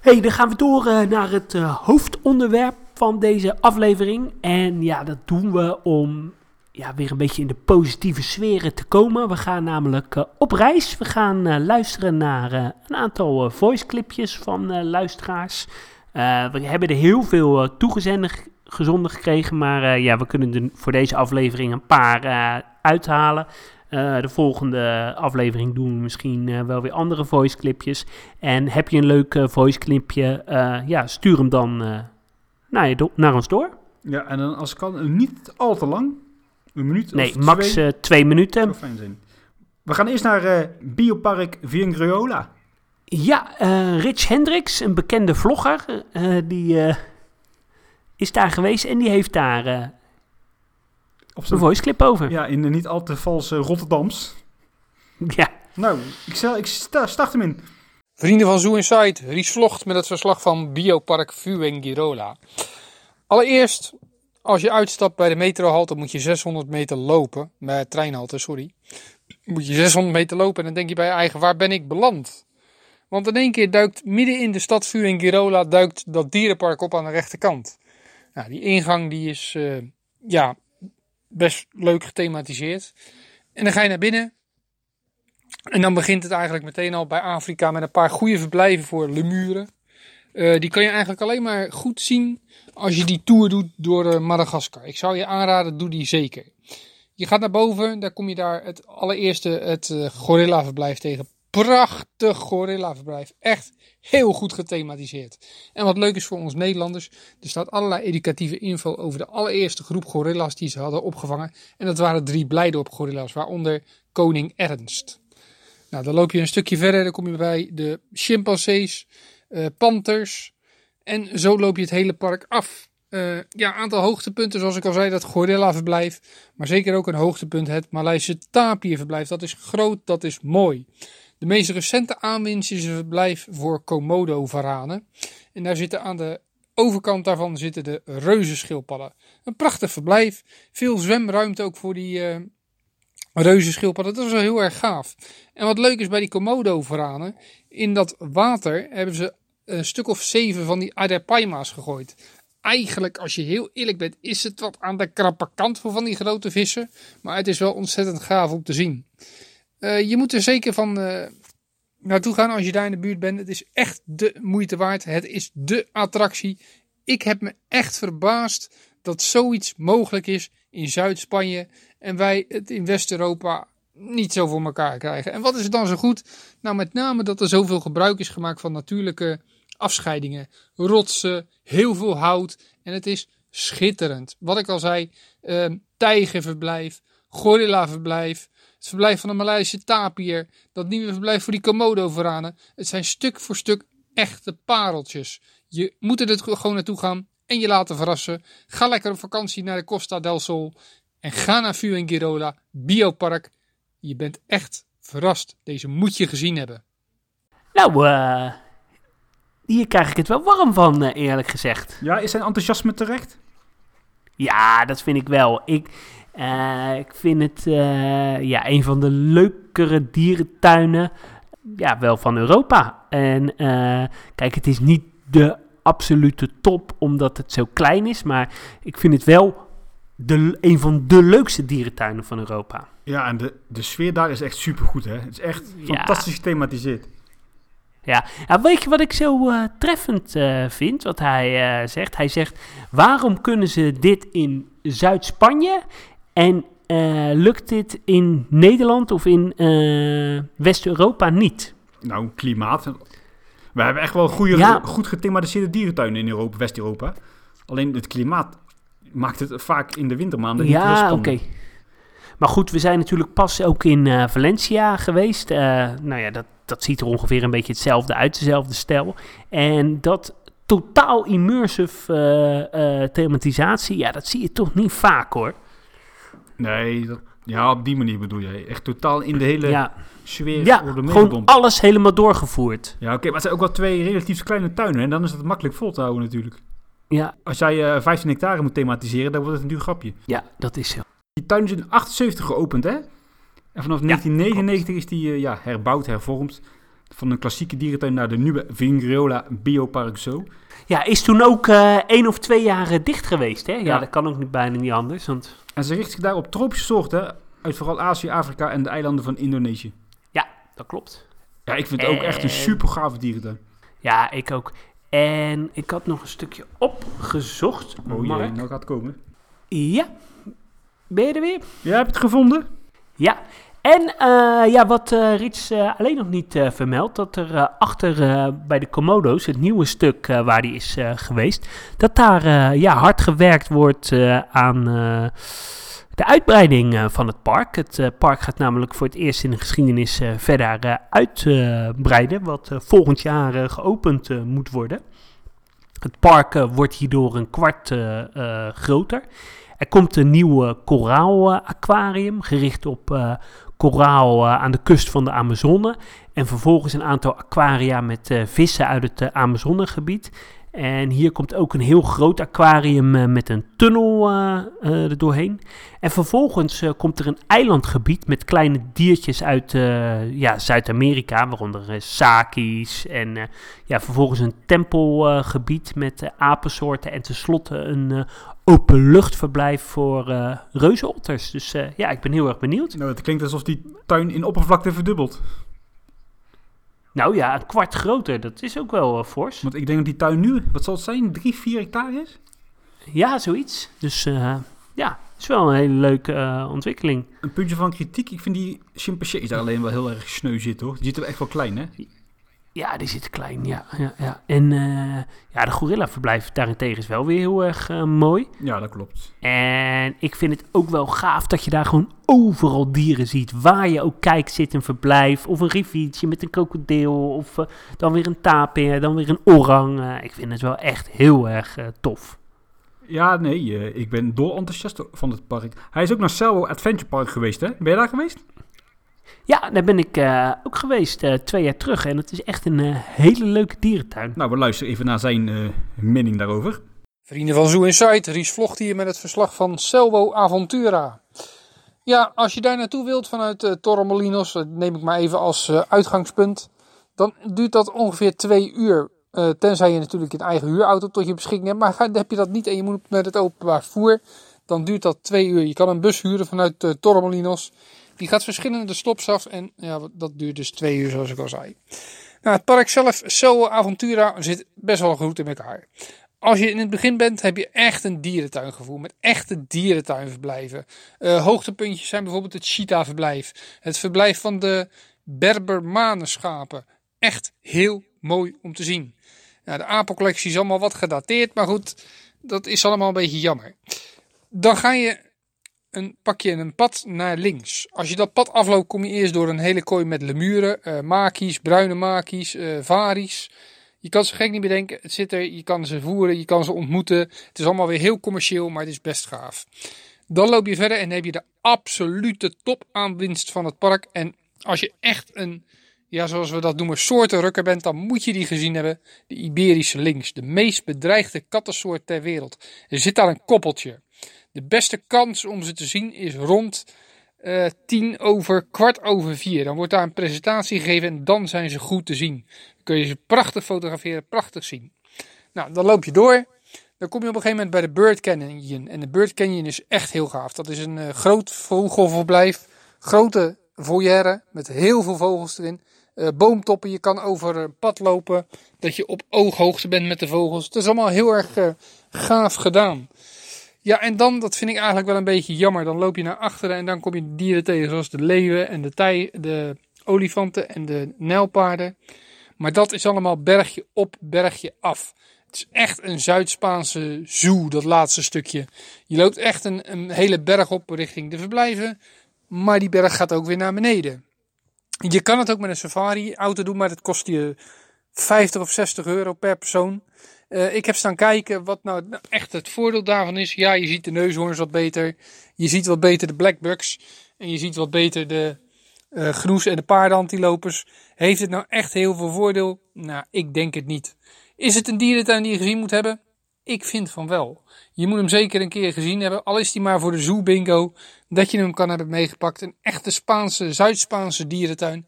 hey, dan gaan we door eh, naar het eh, hoofdonderwerp van deze aflevering. En ja, dat doen we om ja, weer een beetje in de positieve sferen te komen. We gaan namelijk eh, op reis. We gaan luisteren naar een aantal eh, voice clipjes van luisteraars. We hebben er heel veel toegezonden gezonden gekregen, maar ja, we kunnen er voor deze aflevering een paar uithalen. Eh, de volgende aflevering doen we misschien eh, wel weer andere voice clipjes. En heb je een leuk eh, voice clipje, ja, stuur hem dan naar, je naar ons door. Ja, en dan als het kan, niet al te lang. Een minuut Nee, of max twee. twee minuten. Fijn zijn. We gaan eerst naar Biopark Viengriola. Ja, Rich Hendricks, een bekende vlogger, die is daar geweest en die heeft daar Op een zijn, voice clip over. ja, in de niet al te valse Rotterdams. Ja, Nou, ik, stel, ik sta, start hem in. Vrienden van Zoo Inside, Ries vlogt met het verslag van Biopark Fuengirola. Allereerst, als je uitstapt bij de metrohalte moet je 600 meter lopen. Bij treinhalte, sorry. Moet je 600 meter lopen en dan denk je bij je eigen, waar ben ik beland? Want in één keer duikt midden in de stad Fuengirola duikt dat dierenpark op aan de rechterkant. Nou, die ingang die is eh, ja, best leuk gethematiseerd. En dan ga je naar binnen en dan begint het eigenlijk meteen al bij Afrika met een paar goede verblijven voor lemuren. Eh, die kan je eigenlijk alleen maar goed zien als je die tour doet door eh, Madagaskar. Ik zou je aanraden, doe die zeker. Je gaat naar boven, daar kom je daar het allereerste het eh, gorillaverblijf tegen. Prachtig gorillaverblijf. Echt heel goed gethematiseerd. En wat leuk is voor ons Nederlanders, er staat allerlei educatieve info over de allereerste groep gorilla's die ze hadden opgevangen. En dat waren drie Blijdorp gorilla's, waaronder koning Ernst. Nou, dan loop je een stukje verder, dan kom je bij de chimpansees, eh panters. En zo loop je het hele park af. Eh, ja, aantal hoogtepunten, zoals ik al zei, dat gorilla-verblijf. Maar zeker ook een hoogtepunt, het Maleise tapirverblijf. Dat is groot, dat is mooi. De meest recente aanwinst is een verblijf voor Komodo-varanen. En daar zitten aan de overkant daarvan zitten de reuzenschildpadden. Een prachtig verblijf. Veel zwemruimte ook voor die reuzenschildpadden. Dat is wel heel erg gaaf. En wat leuk is bij die Komodo-varanen, in dat water hebben ze een stuk of zeven van die Arapaima's gegooid. Eigenlijk, als je heel eerlijk bent, is het wat aan de krappe kant voor van die grote vissen. Maar het is wel ontzettend gaaf om te zien. Eh, je moet er zeker van eh, naartoe gaan als je daar in de buurt bent. Het is echt de moeite waard. Het is de attractie. Ik heb me echt verbaasd dat zoiets mogelijk is in Zuid-Spanje. En wij het in West-Europa niet zo voor elkaar krijgen. En wat is het dan zo goed? Nou, met name dat er zoveel gebruik is gemaakt van natuurlijke afscheidingen. Rotsen, heel veel hout. En het is schitterend. Wat ik al zei, eh, tijgerverblijf, gorillaverblijf. Het verblijf van de Maleische tapir. Dat nieuwe verblijf voor die Komodo-varanen. Het zijn stuk voor stuk echte pareltjes. Je moet er gewoon naartoe gaan en je laten verrassen. Ga lekker op vakantie naar de Costa del Sol en ga naar Fuengirola Biopark. Je bent echt verrast. Deze moet je gezien hebben. Nou, eh, hier krijg ik het wel warm van, eh, eerlijk gezegd. Ja, is zijn enthousiasme terecht? Ja, dat vind ik wel. Ik, eh, ik vind het eh, ja, een van de leukere dierentuinen ja, wel van Europa. En eh, kijk, het is niet de absolute top omdat het zo klein is. Maar ik vind het wel de, een van de leukste dierentuinen van Europa. Ja, en de, de sfeer daar is echt supergoed, hè? Het is echt Ja. fantastisch gethematiseerd. Ja, ja weet je wat ik zo treffend vind? Wat hij zegt. Hij zegt: waarom kunnen ze dit in Zuid-Spanje en eh, lukt dit in Nederland of in eh, West-Europa niet? Nou, klimaat. We hebben echt wel goede, Ja. goed gethematiseerde dierentuinen in Europa, West-Europa. Alleen het klimaat maakt het vaak in de wintermaanden niet heel Ja, oké. Maar goed, we zijn natuurlijk pas ook in eh, Valencia geweest. Nou ja, dat, dat ziet er ongeveer een beetje hetzelfde uit, dezelfde stijl. En dat totaal immersive thematisatie, ja, dat zie je toch niet vaak hoor. Nee, dat, ja, op die manier bedoel jij. Echt totaal in de hele Ja, sfeer ja gewoon alles helemaal doorgevoerd. Ja, oké, maar het zijn ook wel twee relatief kleine tuinen. En dan is het makkelijk vol te houden natuurlijk. Ja, Als jij eh 15 hectare moet thematiseren, dan wordt het een duur grapje. ja dat is zo. Die tuin is in 78 geopend, hè? En vanaf 1999 is die eh, ja, herbouwd, hervormd. Van een klassieke dierentuin naar de nieuwe Vingriola Biopark Zoo. Ja, is toen ook eh één of twee jaar eh, dicht geweest, hè? Ja, Ja. dat kan ook niet, bijna niet anders, want... En ze richt zich daar op tropische soorten uit vooral Azië, Afrika en de eilanden van Indonesië. Dat klopt. Ja, ik vind het ook echt een En- super gave dierentuin. Ja, ik ook. En ik had nog een stukje opgezocht. Oh jee, nou gaat het komen. Ja. Ben je er weer? Ja, heb je het gevonden? Ja. En eh, ja, wat eh Rits eh, alleen nog niet vermeldt, dat er achter bij de Komodo's, het nieuwe stuk waar die is geweest, dat daar ja, hard gewerkt wordt aan de uitbreiding van het park. Het park gaat namelijk voor het eerst in de geschiedenis verder uitbreiden, wat volgend jaar geopend moet worden. Het park wordt hierdoor een kwart groter. Er komt een nieuw koraal-aquarium gericht op koraal eh, aan de kust van de Amazone. En vervolgens een aantal aquaria met eh, vissen uit het eh, Amazonegebied. En hier komt ook een heel groot aquarium eh, met een tunnel eh, eh, er doorheen. En vervolgens komt er een eilandgebied met kleine diertjes uit ja, Zuid-Amerika, waaronder saki's. En ja, vervolgens een tempelgebied met apensoorten. En tenslotte een openluchtverblijf voor eh reuzenotters. Dus ja, ik ben heel erg benieuwd. Nou, het klinkt alsof die tuin in oppervlakte verdubbelt. Nou ja, een kwart groter, dat is ook wel eh, fors. Want ik denk dat die tuin nu, wat zal het zijn, 3, 4 hectare is? Ja, zoiets. Dus eh, ja, is wel een hele leuke eh, ontwikkeling. Een puntje van kritiek. Ik vind die chimpansees daar alleen wel heel erg sneu zitten, hoor. Die zitten echt wel klein, hè? Ja, die zit klein, ja. ja, ja. En eh, ja, de gorillaverblijf daarentegen is wel weer heel erg eh, mooi. Ja, dat klopt. En ik vind het ook wel gaaf dat je daar gewoon overal dieren ziet. Waar je ook kijkt zit een verblijf of een riviertje met een krokodil of eh, dan weer een tapir, dan weer een orang. Ik vind het wel echt heel erg tof. Ja, nee, ik ben dol enthousiast van het park. Hij is ook naar Selwo Adventure Park geweest, hè? Ben je daar geweest? Ja, daar ben ik eh, ook geweest eh, twee jaar terug en het is echt een eh, hele leuke dierentuin. Nou, we luisteren even naar zijn eh mening daarover. Vrienden van Zoo Inside, Ries Vlocht hier met het verslag van Selvo Aventura. Ja, als je daar naartoe wilt vanuit uh, Torremolinos, dat neem ik maar even als uh, uitgangspunt, dan duurt dat ongeveer twee uur. Uh, tenzij je natuurlijk een eigen huurauto tot je beschikking hebt. Maar ga, heb je dat niet en je moet met het openbaar vervoer, dan duurt dat twee uur. Je kan een bus huren vanuit uh, Torremolinos. Die gaat verschillende stops af en ja, dat duurt dus twee uur zoals ik al zei. Nou, het park zelf, Selvo Aventura, zit best wel goed in elkaar. Als je in het begin bent, heb je echt een dierentuingevoel. Met echte dierentuinverblijven. Uh, hoogtepuntjes zijn bijvoorbeeld het cheetah-verblijf. Het verblijf van de Berbermanenschapen. Echt heel mooi om te zien. Nou, de apencollectie is allemaal wat gedateerd. Maar goed, dat is allemaal een beetje jammer. Dan ga je een, pak je een pad naar links. Als je dat pad afloopt, kom je eerst door een hele kooi met lemuren. Uh, makies, bruine makies, uh, varies. Je kan ze gek niet bedenken. Het zit er, je kan ze voeren, je kan ze ontmoeten. Het is allemaal weer heel commercieel, maar het is best gaaf. Dan loop je verder en heb je de absolute topaanwinst van het park. En als je echt een, ja, zoals we dat noemen, soortenrukker bent, dan moet je die gezien hebben. De Iberische links, de meest bedreigde kattensoort ter wereld. Er zit daar een koppeltje. De beste kans om ze te zien is rond eh tien over kwart over vier. Dan wordt daar een presentatie gegeven en dan zijn ze goed te zien. Dan kun je ze prachtig fotograferen, prachtig zien. Nou, dan loop je door. Dan kom je op een gegeven moment bij de Bird Canyon. En de Bird Canyon is echt heel gaaf. Dat is een eh, groot vogelverblijf. Grote volière met heel veel vogels erin. Eh, boomtoppen, je kan over een pad lopen. Dat je op ooghoogte bent met de vogels. Het is allemaal heel erg gaaf gedaan. Ja, en dan, dat vind ik eigenlijk wel een beetje jammer. Dan loop je naar achteren en dan kom je dieren tegen. Zoals de leeuwen en de, tij, de olifanten en de nijlpaarden. Maar dat is allemaal bergje op, bergje af. Het is echt een Zuid-Spaanse zoo, dat laatste stukje. Je loopt echt een, een hele berg op richting de verblijven. Maar die berg gaat ook weer naar beneden. Je kan het ook met een safari-auto doen, maar dat kost je 50 of 60 euro per persoon. Eh, ik heb staan kijken wat nou echt het voordeel daarvan is. Ja, je ziet de neushoorns wat beter. Je ziet wat beter de blackbucks. En je ziet wat beter de eh groes en de paardenantilopers. Heeft het nou echt heel veel voordeel? Nou, ik denk het niet. Is het een dierentuin die je gezien moet hebben? Ik vind van wel. Je moet hem zeker een keer gezien hebben. Al is die maar voor de zoo bingo. Dat je hem kan hebben meegepakt. Een echte Spaanse, Zuid-Spaanse dierentuin.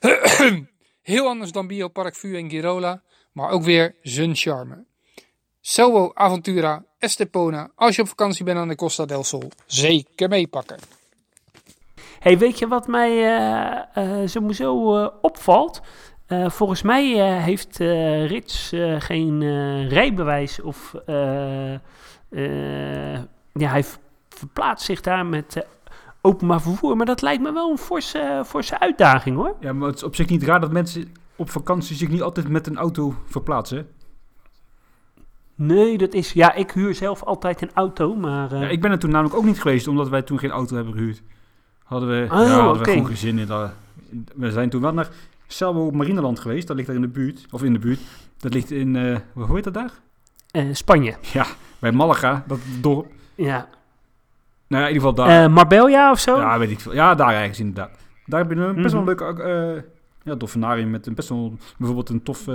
Heel anders dan Biopark Vu en Girola. Maar ook weer zijn charme. Selvo Aventura Estepona. Als je op vakantie bent aan de Costa del Sol. Zeker meepakken. Hey, weet je wat mij eh, eh, sowieso eh, opvalt? Eh, volgens mij eh, heeft eh, Rits eh, geen eh, rijbewijs of eh, eh, ja, hij verplaatst zich daar met openbaar vervoer. Maar dat lijkt me wel een forse, forse uitdaging hoor. Ja, maar het is op zich niet raar dat mensen op vakantie zich niet altijd met een auto verplaatsen. Nee, dat is. Ja, ik huur zelf altijd een auto, maar. eh, Ja, ik ben er toen namelijk ook niet geweest, omdat wij toen geen auto hebben gehuurd. Hadden we, Oh, ja, hadden we gewoon geen zin in. Dat, we zijn toen wel naar Selbo Marineland geweest. Dat ligt daar in de buurt. Of in de buurt. Dat ligt in, eh, hoe heet dat daar? eh, Spanje. Ja, bij Malaga, dat dorp. Ja. Nou ja, in ieder geval daar. Eh, Marbella of zo? ja, weet ik veel. Ja, daar ergens inderdaad. Daar heb je een best wel Mhm. een leuk eh ja, dolfinarium met een best wel bijvoorbeeld een tof eh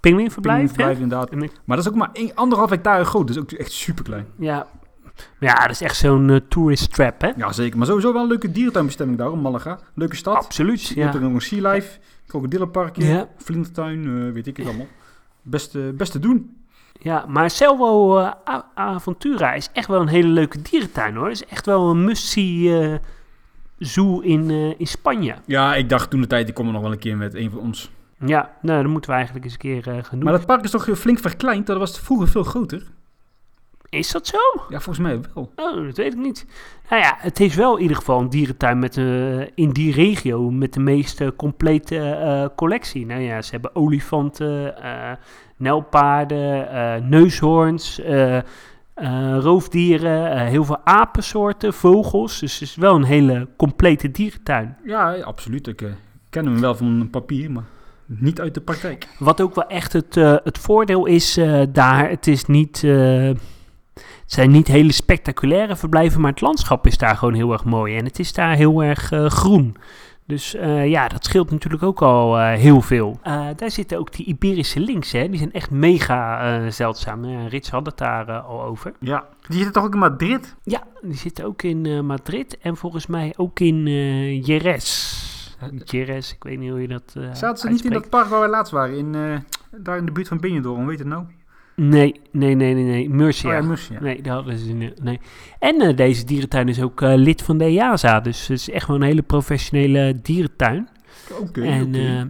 Pinguïnverblijf, inderdaad. Maar dat is ook maar één, anderhalf hectare groot. Dus ook echt super klein. Ja. Ja, dat is echt zo'n eh, tourist trap, hè? Ja, zeker. Maar sowieso wel een leuke dierentuinbestemming daar, Malaga. Leuke stad. Absoluut. Je hebt er nog een sea life, krokodillenparkje, Ja. vlindertuin, eh, weet ik het allemaal. Best, eh, best te doen. ja, maar Selvo Aventura is echt wel een hele leuke dierentuin, hoor. Het is echt wel een must-see eh, zoo in, eh, in Spanje. Ja, ik dacht toen de tijd, ik kom er nog wel een keer met een van ons. Ja, nou, dat moeten we eigenlijk eens een keer eh, gaan doen. Maar dat park is toch flink verkleind? Dat was vroeger veel groter. Is dat zo? Ja, volgens mij wel. Oh, dat weet ik niet. Nou ja, het is wel in ieder geval een dierentuin met, eh, in die regio met de meest complete collectie. Nou ja, ze hebben olifanten, nijlpaarden, eh, neushoorns, eh, roofdieren, eh, heel veel apensoorten, vogels. Dus het is wel een hele complete dierentuin. Ja, absoluut. Ik eh, ken hem wel van papier, maar niet uit de praktijk. Wat ook wel echt het, het voordeel is daar, het is niet... het zijn niet hele spectaculaire verblijven, maar het landschap is daar gewoon heel erg mooi. En het is daar heel erg groen. Dus eh, ja, dat scheelt natuurlijk ook al eh, heel veel. Eh, daar zitten ook die Iberische links, hè. Die zijn echt mega eh, zeldzaam. Rits had het daar al over. Ja, die zitten toch ook in Madrid? Ja, die zitten ook in eh, Madrid en volgens mij ook in eh Jerez. Jerez, ik weet niet hoe je dat eh Zaten ze niet in dat park waar wij laatst waren? In, eh, daar in de buurt van Benidorm, hoe heet het nou? Nee, nee, nee, nee, nee. Murcia. Oh ja, Murcia. Nee, daar hadden ze niet. Nee. En eh, deze dierentuin is ook eh, lid van de EASA. Dus het is echt wel een hele professionele dierentuin. Oké, en oké. eh,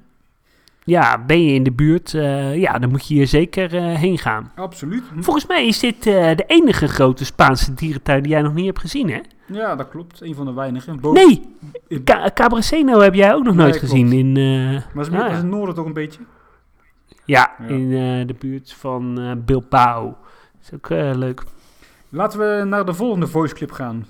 ja, ben je in de buurt, ja, dan moet je hier zeker heen gaan. Absoluut. Volgens mij is dit de enige grote Spaanse dierentuin die jij nog niet hebt gezien, hè? Ja, dat klopt. Een van de weinigen. Nee, in- Ca- Cabraceno heb jij ook nog Nee, nooit klopt. gezien. In, Maar ze ah, is het noorden toch een beetje? Ja, Ja. in eh, de buurt van eh, Bilbao. Dat is ook eh, leuk. Laten we naar de volgende voiceclip gaan.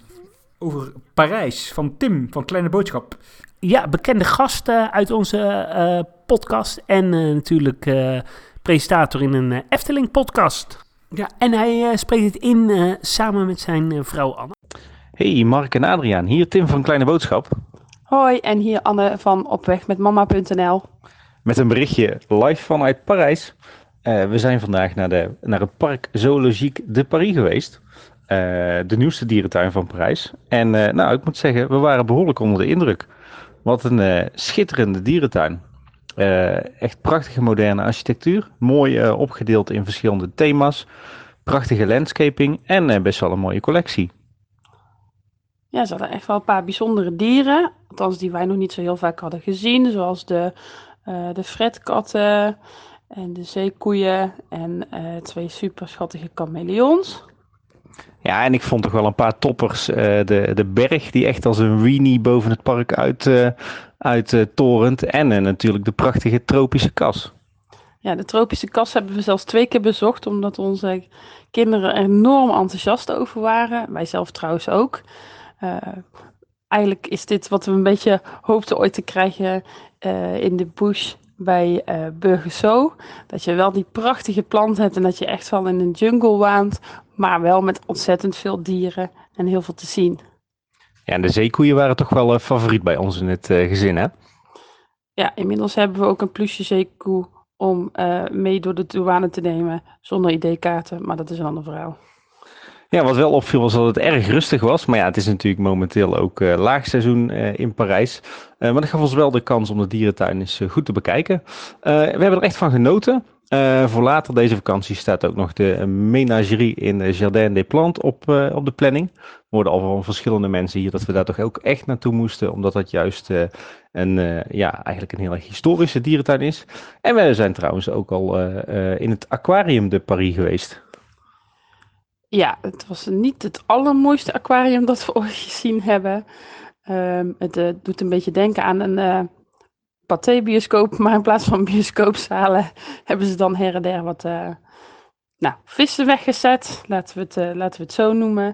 Over Parijs van Tim van Kleine Boodschap. Ja, bekende gast eh, uit onze eh, podcast. En eh, natuurlijk eh, presentator in een Efteling-podcast. Ja, en hij spreekt het in samen met zijn vrouw Anne. Hey, Mark en Adriaan. Hier Tim van Kleine Boodschap. Hoi, en hier Anne van Opweg met Mama.nl. Met een berichtje live vanuit Parijs. we zijn vandaag naar, de, naar het Parc Zoologique de Paris geweest. de nieuwste dierentuin van Parijs. En nou, ik moet zeggen, we waren behoorlijk onder de indruk. Wat een schitterende dierentuin. Echt prachtige moderne architectuur. Mooi opgedeeld in verschillende thema's. Prachtige landscaping en best wel een mooie collectie. Ja, ze hadden echt wel een paar bijzondere dieren. Althans, die wij nog niet zo heel vaak hadden gezien. Zoals de, de fretkatten en de zeekoeien en twee super schattige chameleons. Ja, en ik vond toch wel een paar toppers. Uh, de, de berg die echt als een weenie boven het park uit, uit torent. En natuurlijk de prachtige tropische kas. Ja, de tropische kas hebben we zelfs twee keer bezocht. Omdat onze kinderen er enorm enthousiast over waren. Wij zelf trouwens ook. eigenlijk is dit wat we een beetje hoopten ooit te krijgen in de bush bij uh. Dat je wel die prachtige planten hebt en dat je echt wel in een jungle waant. Maar wel met ontzettend veel dieren en heel veel te zien. Ja, en de zeekoeien waren toch wel uh, favoriet bij ons in het gezin, hè? Ja, inmiddels hebben we ook een plusje zeekoe om mee door de douane te nemen. Zonder ID-kaarten, maar dat is een ander verhaal. Ja, wat wel opviel was dat het erg rustig was. Maar ja, het is natuurlijk momenteel ook uh, laagseizoen uh, in Parijs. Uh, maar dat gaf ons wel de kans om de dierentuin eens goed te bekijken. we hebben er echt van genoten. voor later deze vakantie staat ook nog de menagerie in Jardin des Plantes op, op de planning. We hoorden al van verschillende mensen hier dat we daar toch ook echt naartoe moesten. Omdat dat juist een, ja, eigenlijk een heel erg historische dierentuin is. En we zijn trouwens ook al in het Aquarium de Paris geweest. Ja, het was niet het allermooiste aquarium dat we ooit gezien hebben. Um, het uh, doet een beetje denken aan een uh, pathé-bioscoop, maar in plaats van bioscoopzalen hebben ze dan her en der wat uh, nou, vissen weggezet. Laten we het, laten we het zo noemen.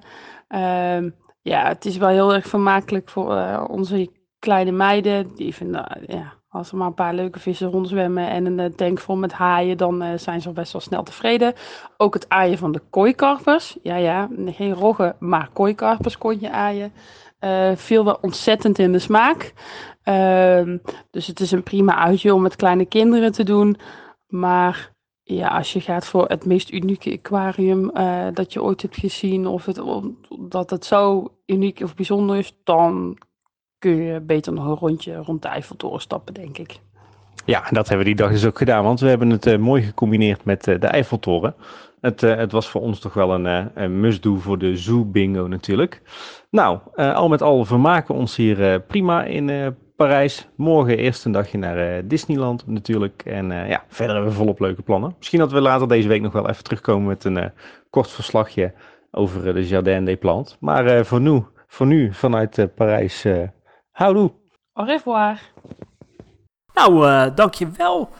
Um, ja, het is wel heel erg vermakelijk voor onze kleine meiden. Die vinden, ja, als er maar een paar leuke vissen rondzwemmen en een eh, tank vol met haaien, dan uh, zijn ze best wel snel tevreden. Ook het aaien van de kooikarpers. Ja, ja, geen roggen, maar kooikarpers kon je aaien. Uh, viel wel ontzettend in de smaak. Uh, dus het is een prima uitje om met kleine kinderen te doen. Maar ja, als je gaat voor het meest unieke aquarium dat je ooit hebt gezien, of het, dat het zo uniek of bijzonder is, dan kun je beter nog een rondje rond de Eiffeltoren stappen, denk ik. Ja, dat hebben we die dag dus ook gedaan, want we hebben het uh, mooi gecombineerd met uh, de Eiffeltoren. Het, uh, het, was voor ons toch wel een, een must-do voor de zoo-bingo natuurlijk. Nou, al met al vermaken ons hier prima in Parijs. Morgen eerst een dagje naar Disneyland natuurlijk. En ja, verder hebben we volop leuke plannen. Misschien dat we later deze week nog wel even terugkomen met een kort verslagje over de Jardin des Plantes. Maar voor, nu, voor nu vanuit Parijs Houdoe. Au revoir. Nou, uh, dankjewel.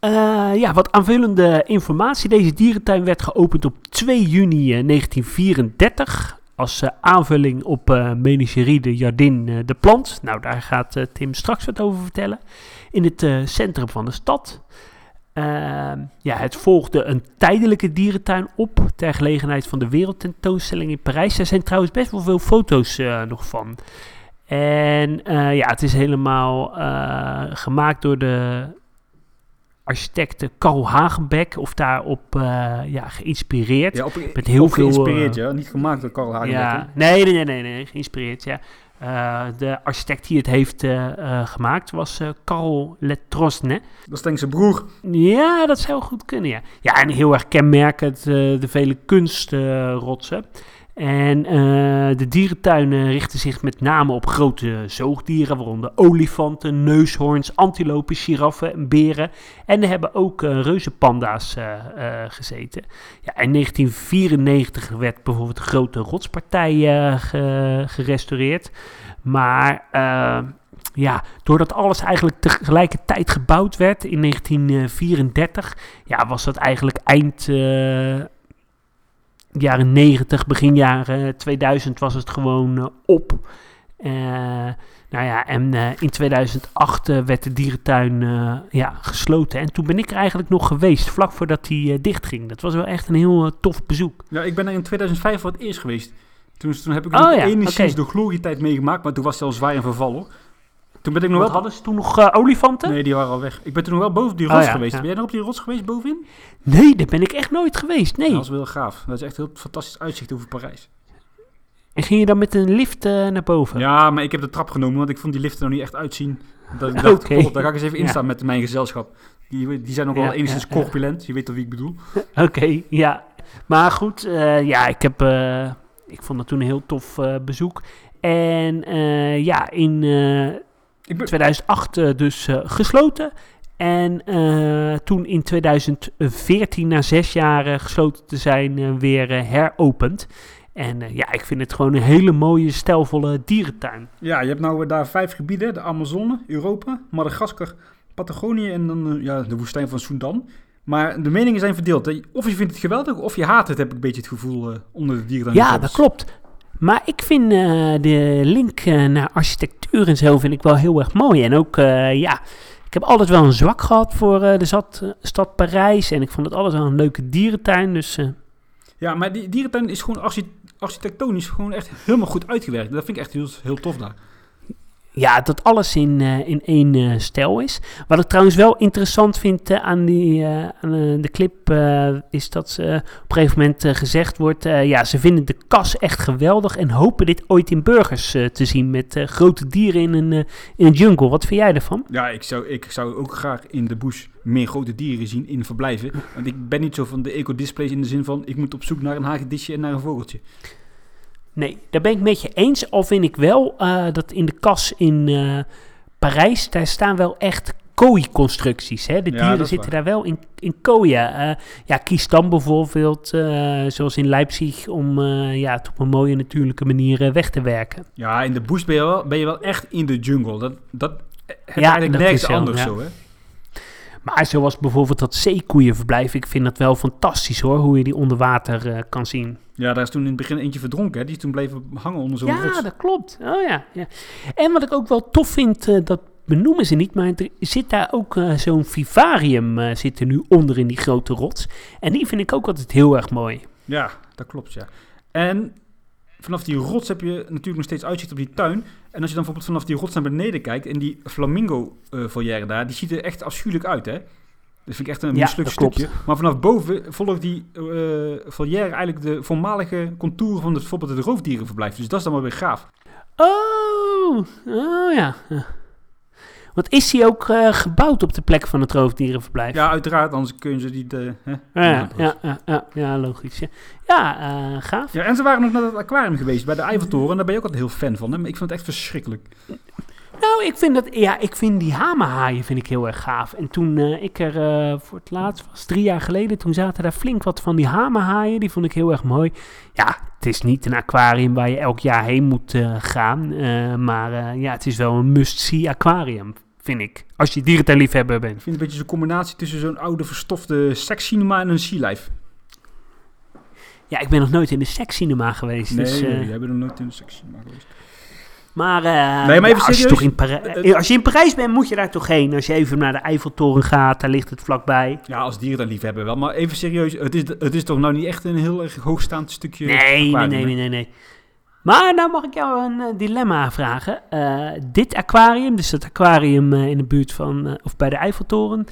Uh, ja, wat aanvullende informatie. Deze dierentuin werd geopend op 2 juni 1934 eh, als uh, aanvulling op uh, Menagerie de Jardin de Plant. Nou, daar gaat Tim straks wat over vertellen. In het centrum van de stad. Ehm, ja, het volgde een tijdelijke dierentuin op ter gelegenheid van de wereldtentoonstelling in Parijs. Er zijn trouwens best wel veel foto's nog van. En uh, ja, het is helemaal uh, gemaakt door de architect Carl Hagenbeck, of daarop uh, ja, geïnspireerd. Ja, op, met heel veel geïnspireerd, ja. Niet gemaakt door Carl Hagenbeck. Ja, nee, nee, nee, nee, nee, geïnspireerd, ja. De architect die het heeft gemaakt was Carl Letrosne. Dat is denk ik zijn broer. Ja, dat zou goed kunnen, ja. Ja, en heel erg kenmerkend de vele kunstrotsen. En uh, de dierentuinen richten zich met name op grote zoogdieren, waaronder olifanten, neushoorns, antilopen, giraffen en beren. En er hebben ook uh, reuzenpanda's uh, gezeten. Ja, in 1994 werd bijvoorbeeld de grote rotspartij ge gerestaureerd. Maar ja, doordat alles eigenlijk tegelijkertijd gebouwd werd in 1934, ja, was dat eigenlijk eind jaren 90, begin jaren 2000 was het gewoon uh, op. Eh, nou ja, en eh, in 2008 eh, werd de dierentuin eh, ja, gesloten. En toen ben ik er eigenlijk nog geweest, vlak voordat die eh, dichtging. Dat was wel echt een heel eh, tof bezoek. Ja, ik ben er in 2005 voor het eerst geweest. Toen, toen heb ik Oh nog ja, enigszins de glorietijd meegemaakt, maar toen was het al zwaar in verval hoor. Toen ben ik nog wel... hadden ze toen nog eh, olifanten? Nee. Nee, die waren al weg. Ik ben toen nog wel boven die Oh rots ja, geweest. ja. Ben jij nog op die rots geweest bovenin? daar ben ik echt nooit geweest. Nee. Dat was wel gaaf. Dat is echt een heel fantastisch uitzicht over Parijs. En ging je dan met een lift eh, naar boven? Ja, maar ik heb de trap genomen, want ik vond die liften nog niet echt uitzien. Dat ik dacht, Oké. "God, daar ga ik eens even Ja. instaan met mijn gezelschap. Die, die zijn nog wel enigszins corpulent. Je weet toch wie ik bedoel? Oké, ja. Maar goed, eh, ja, ik heb... ik vond het toen een heel tof bezoek. En ja, in ben, 2008 eh, dus eh, gesloten. En eh, toen in 2014, na zes jaar gesloten te zijn, weer heropend. En ja, ik vind het gewoon een hele mooie, stijlvolle dierentuin. ja, je hebt nou daar vijf gebieden. De Amazone, Europa, Madagaskar, Patagonië en dan ja, de woestijn van Sudan. Maar de meningen zijn verdeeld. hè. Of je vindt het geweldig, of je haat het, heb ik een beetje het gevoel onder de dieren. Ja, dat klopt. Maar ik vind eh, de link eh, naar architectuur en zo vind ik wel heel erg mooi. En ook, eh, ja, ik heb altijd wel een zwak gehad voor de eh, stad Parijs. En ik vond het altijd wel een leuke dierentuin. Dus Ja, maar die dierentuin is gewoon archi- architectonisch gewoon echt helemaal goed uitgewerkt. Dat vind ik echt heel, heel tof daar. Ja, dat alles in, eh, in één eh, stijl is. Wat ik trouwens wel interessant vind eh, aan, die, de clip, is dat ze op een gegeven moment gezegd wordt, ja, ze vinden de kas echt geweldig en hopen dit ooit in burgers te zien met grote dieren in een, in een jungle. Wat vind jij ervan? Ja, ik zou, ik zou ook graag in de bush meer grote dieren zien in verblijven. Want ik ben niet zo van de eco-displays in de zin van... ik moet op zoek naar een hagedisje en naar een vogeltje. Nee, daar ben ik met je eens. Al vind ik wel eh, dat in de kas in eh, Parijs, daar staan wel echt kooi-constructies. Hè? De Ja, dieren zitten waar. daar wel in, in kooien. Eh, ja, kies dan bijvoorbeeld, zoals in Leipzig, om ja, het op een mooie natuurlijke manier weg te werken. Ja, in de bush ben je wel, ben je wel echt in de jungle. Dat, dat heb Ja, eigenlijk dat nergens is wel, anders ja. zo, hè? Maar zoals bijvoorbeeld dat zeekoeienverblijf, ik vind dat wel fantastisch hoor, hoe je die onder water kan zien. Ja, daar is toen in het begin eentje verdronken, hè? Die is toen bleven hangen onder zo'n Ja, rots. dat klopt. Oh ja, ja. En wat ik ook wel tof vind, eh, dat benoemen ze niet, maar er zit daar ook eh, zo'n vivarium eh, zit er nu onder in die grote rots. En die vind ik ook altijd heel erg mooi. Ja, dat klopt, ja. En vanaf die rots heb je natuurlijk nog steeds uitzicht op die tuin. En als je dan bijvoorbeeld vanaf die rots naar beneden kijkt... en die flamingo-volière daar, die ziet er echt afschuwelijk uit, hè? Dat vind ik echt een Ja, mislukt klopt. stukje. Maar vanaf boven volgt die eh volière eigenlijk de voormalige contouren van het, bijvoorbeeld het roofdierenverblijf. Dus dat is dan wel weer gaaf. Oh, oh ja. ja. Want is die ook eh, gebouwd op de plek van het roofdierenverblijf? Ja, uiteraard, anders kun je ze niet... eh, hè? ja, ja, ja, ja, ja, logisch. Ja, ja gaaf. Ja, en ze waren nog naar het aquarium geweest bij de Eiffeltoren. En daar ben je ook altijd heel fan van. Hè? Maar ik vind het echt verschrikkelijk. Nou, ik vind, dat, ja, ik vind die hamerhaaien vind ik heel erg gaaf. En toen eh, ik er eh, voor het laatst was, drie jaar geleden, toen zaten daar flink wat van die hamerhaaien. Die vond ik heel erg mooi. Ja, het is niet een aquarium waar je elk jaar heen moet eh, gaan. maar ja, het is wel een must-see aquarium, vind ik. Als je dierentuinliefhebber bent. Ik vind het een beetje zo'n combinatie tussen zo'n oude verstofte sekscinema en een sea life. Ja, ik ben nog nooit in de sekscinema geweest. Nee, dus, nee, jij bent nog nooit in een sekscinema geweest. Maar, eh, Nee, maar ja, even als, je serieus. toch in Parij- Het- eh, als je in Parijs bent, moet je daar toch heen. Als je even naar de Eiffeltoren gaat, daar ligt het vlakbij. Ja, als dieren dan lief hebben wel. Maar even serieus, het is, het is toch nou niet echt een heel erg hoogstaand stukje Nee, nee, aquarium, nee, nee, nee, nee. Maar nou mag ik jou een eh, dilemma vragen. Eh, dit aquarium, dus het aquarium eh, in de buurt van, eh, of bij de Eiffeltoren,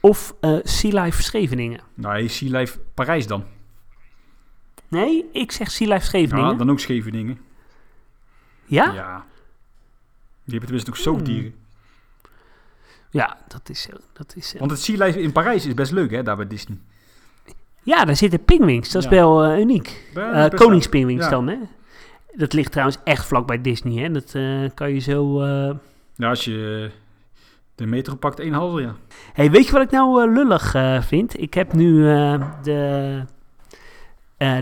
of eh Sea Life Scheveningen? Nee, Sea Life Parijs dan. Nee, ik zeg Sea Life Scheveningen. Ja? dan ook Scheveningen. Ja? Ja. Die hebben tenminste ook zoogdieren. dat is zo. Dat is zo. Want het Sea Life in Parijs is best leuk, hè, daar bij Disney. Ja, daar zitten pingwings. Dat is Ja. wel eh, uniek. Ja, Eh best koningspingwings Ja. dan, hè? Dat ligt trouwens echt vlak bij Disney, hè? Dat eh, kan je zo... eh. Ja, als je de metro pakt, één halve, ja. Hey, weet je wat ik nou eh, lullig eh, vind? Ik heb nu eh, de, eh,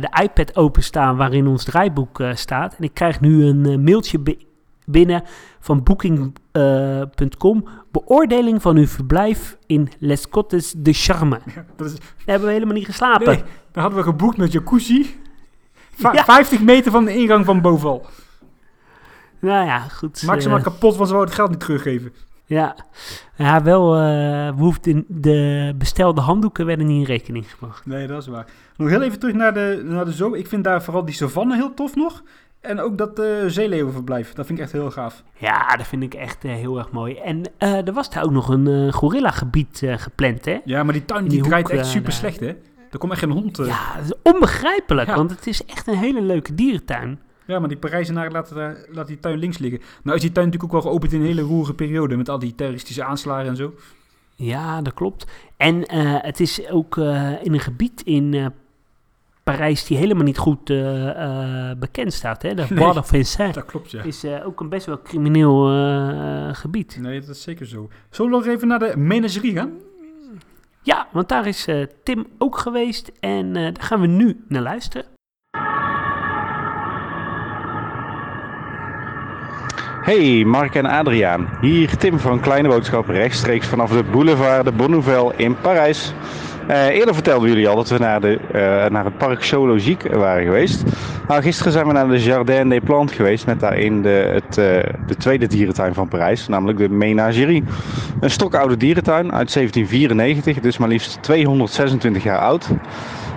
de iPad openstaan waarin ons draaiboek eh, staat. En ik krijg nu een eh, mailtje bi- binnen van Booking.com. Beoordeling van uw verblijf in Les Côtes de Charme. Dat is, Daar hebben we helemaal niet geslapen. nee, daar hadden we geboekt met jacuzzi. Va- Ja. 50 meter van de ingang van Boval. Nou ja, goed. Eh, maar kapot, want ze wou het geld niet teruggeven. Ja, ja wel, we hoefden de bestelde handdoeken werden niet in rekening gebracht. Nee, dat is waar. Nog heel even terug naar de, naar de zoo. Ik vind daar vooral die savanne heel tof nog. En ook dat uh, zeeleeuwenverblijf. Dat vind ik echt heel gaaf. Ja, dat vind ik echt eh, heel erg mooi. En er was daar ook nog een gorilla-gebied gepland, hè? Ja, maar die tuin In die, die draait hoek, echt super slecht, hè? Er komt echt geen hond. Ja. Ja, dat is onbegrijpelijk, Ja. want het is echt een hele leuke dierentuin. Maar die Parijzenaren laten, daar, laten die tuin links liggen. Nou is die tuin natuurlijk ook wel geopend in een hele roerige periode. Met al die terroristische aanslagen en zo. Ja, dat klopt. En eh, het is ook eh, in een gebied in eh, Parijs die helemaal niet goed eh, eh, bekend staat, hè? De Nee. Bois de Vincennes Dat klopt, ja. is eh, ook een best wel crimineel eh, gebied. Nee, dat is zeker zo. Zullen we nog even naar de menagerie gaan? Ja, want daar is eh, Tim ook geweest en eh, daar gaan we nu naar luisteren. Hey, Mark en Adriaan. Hier Tim van Kleine Boodschap, rechtstreeks vanaf de boulevard de Bonnouvelle in Parijs. Eh, eerder vertelden jullie al dat we naar, de, eh, naar het park Zoologique waren geweest. Nou, gisteren zijn we naar de Jardin des Plantes geweest met daarin de, het, eh, de tweede dierentuin van Parijs, namelijk de Menagerie. Een stokoude dierentuin uit 1794, dus maar liefst 226 jaar oud.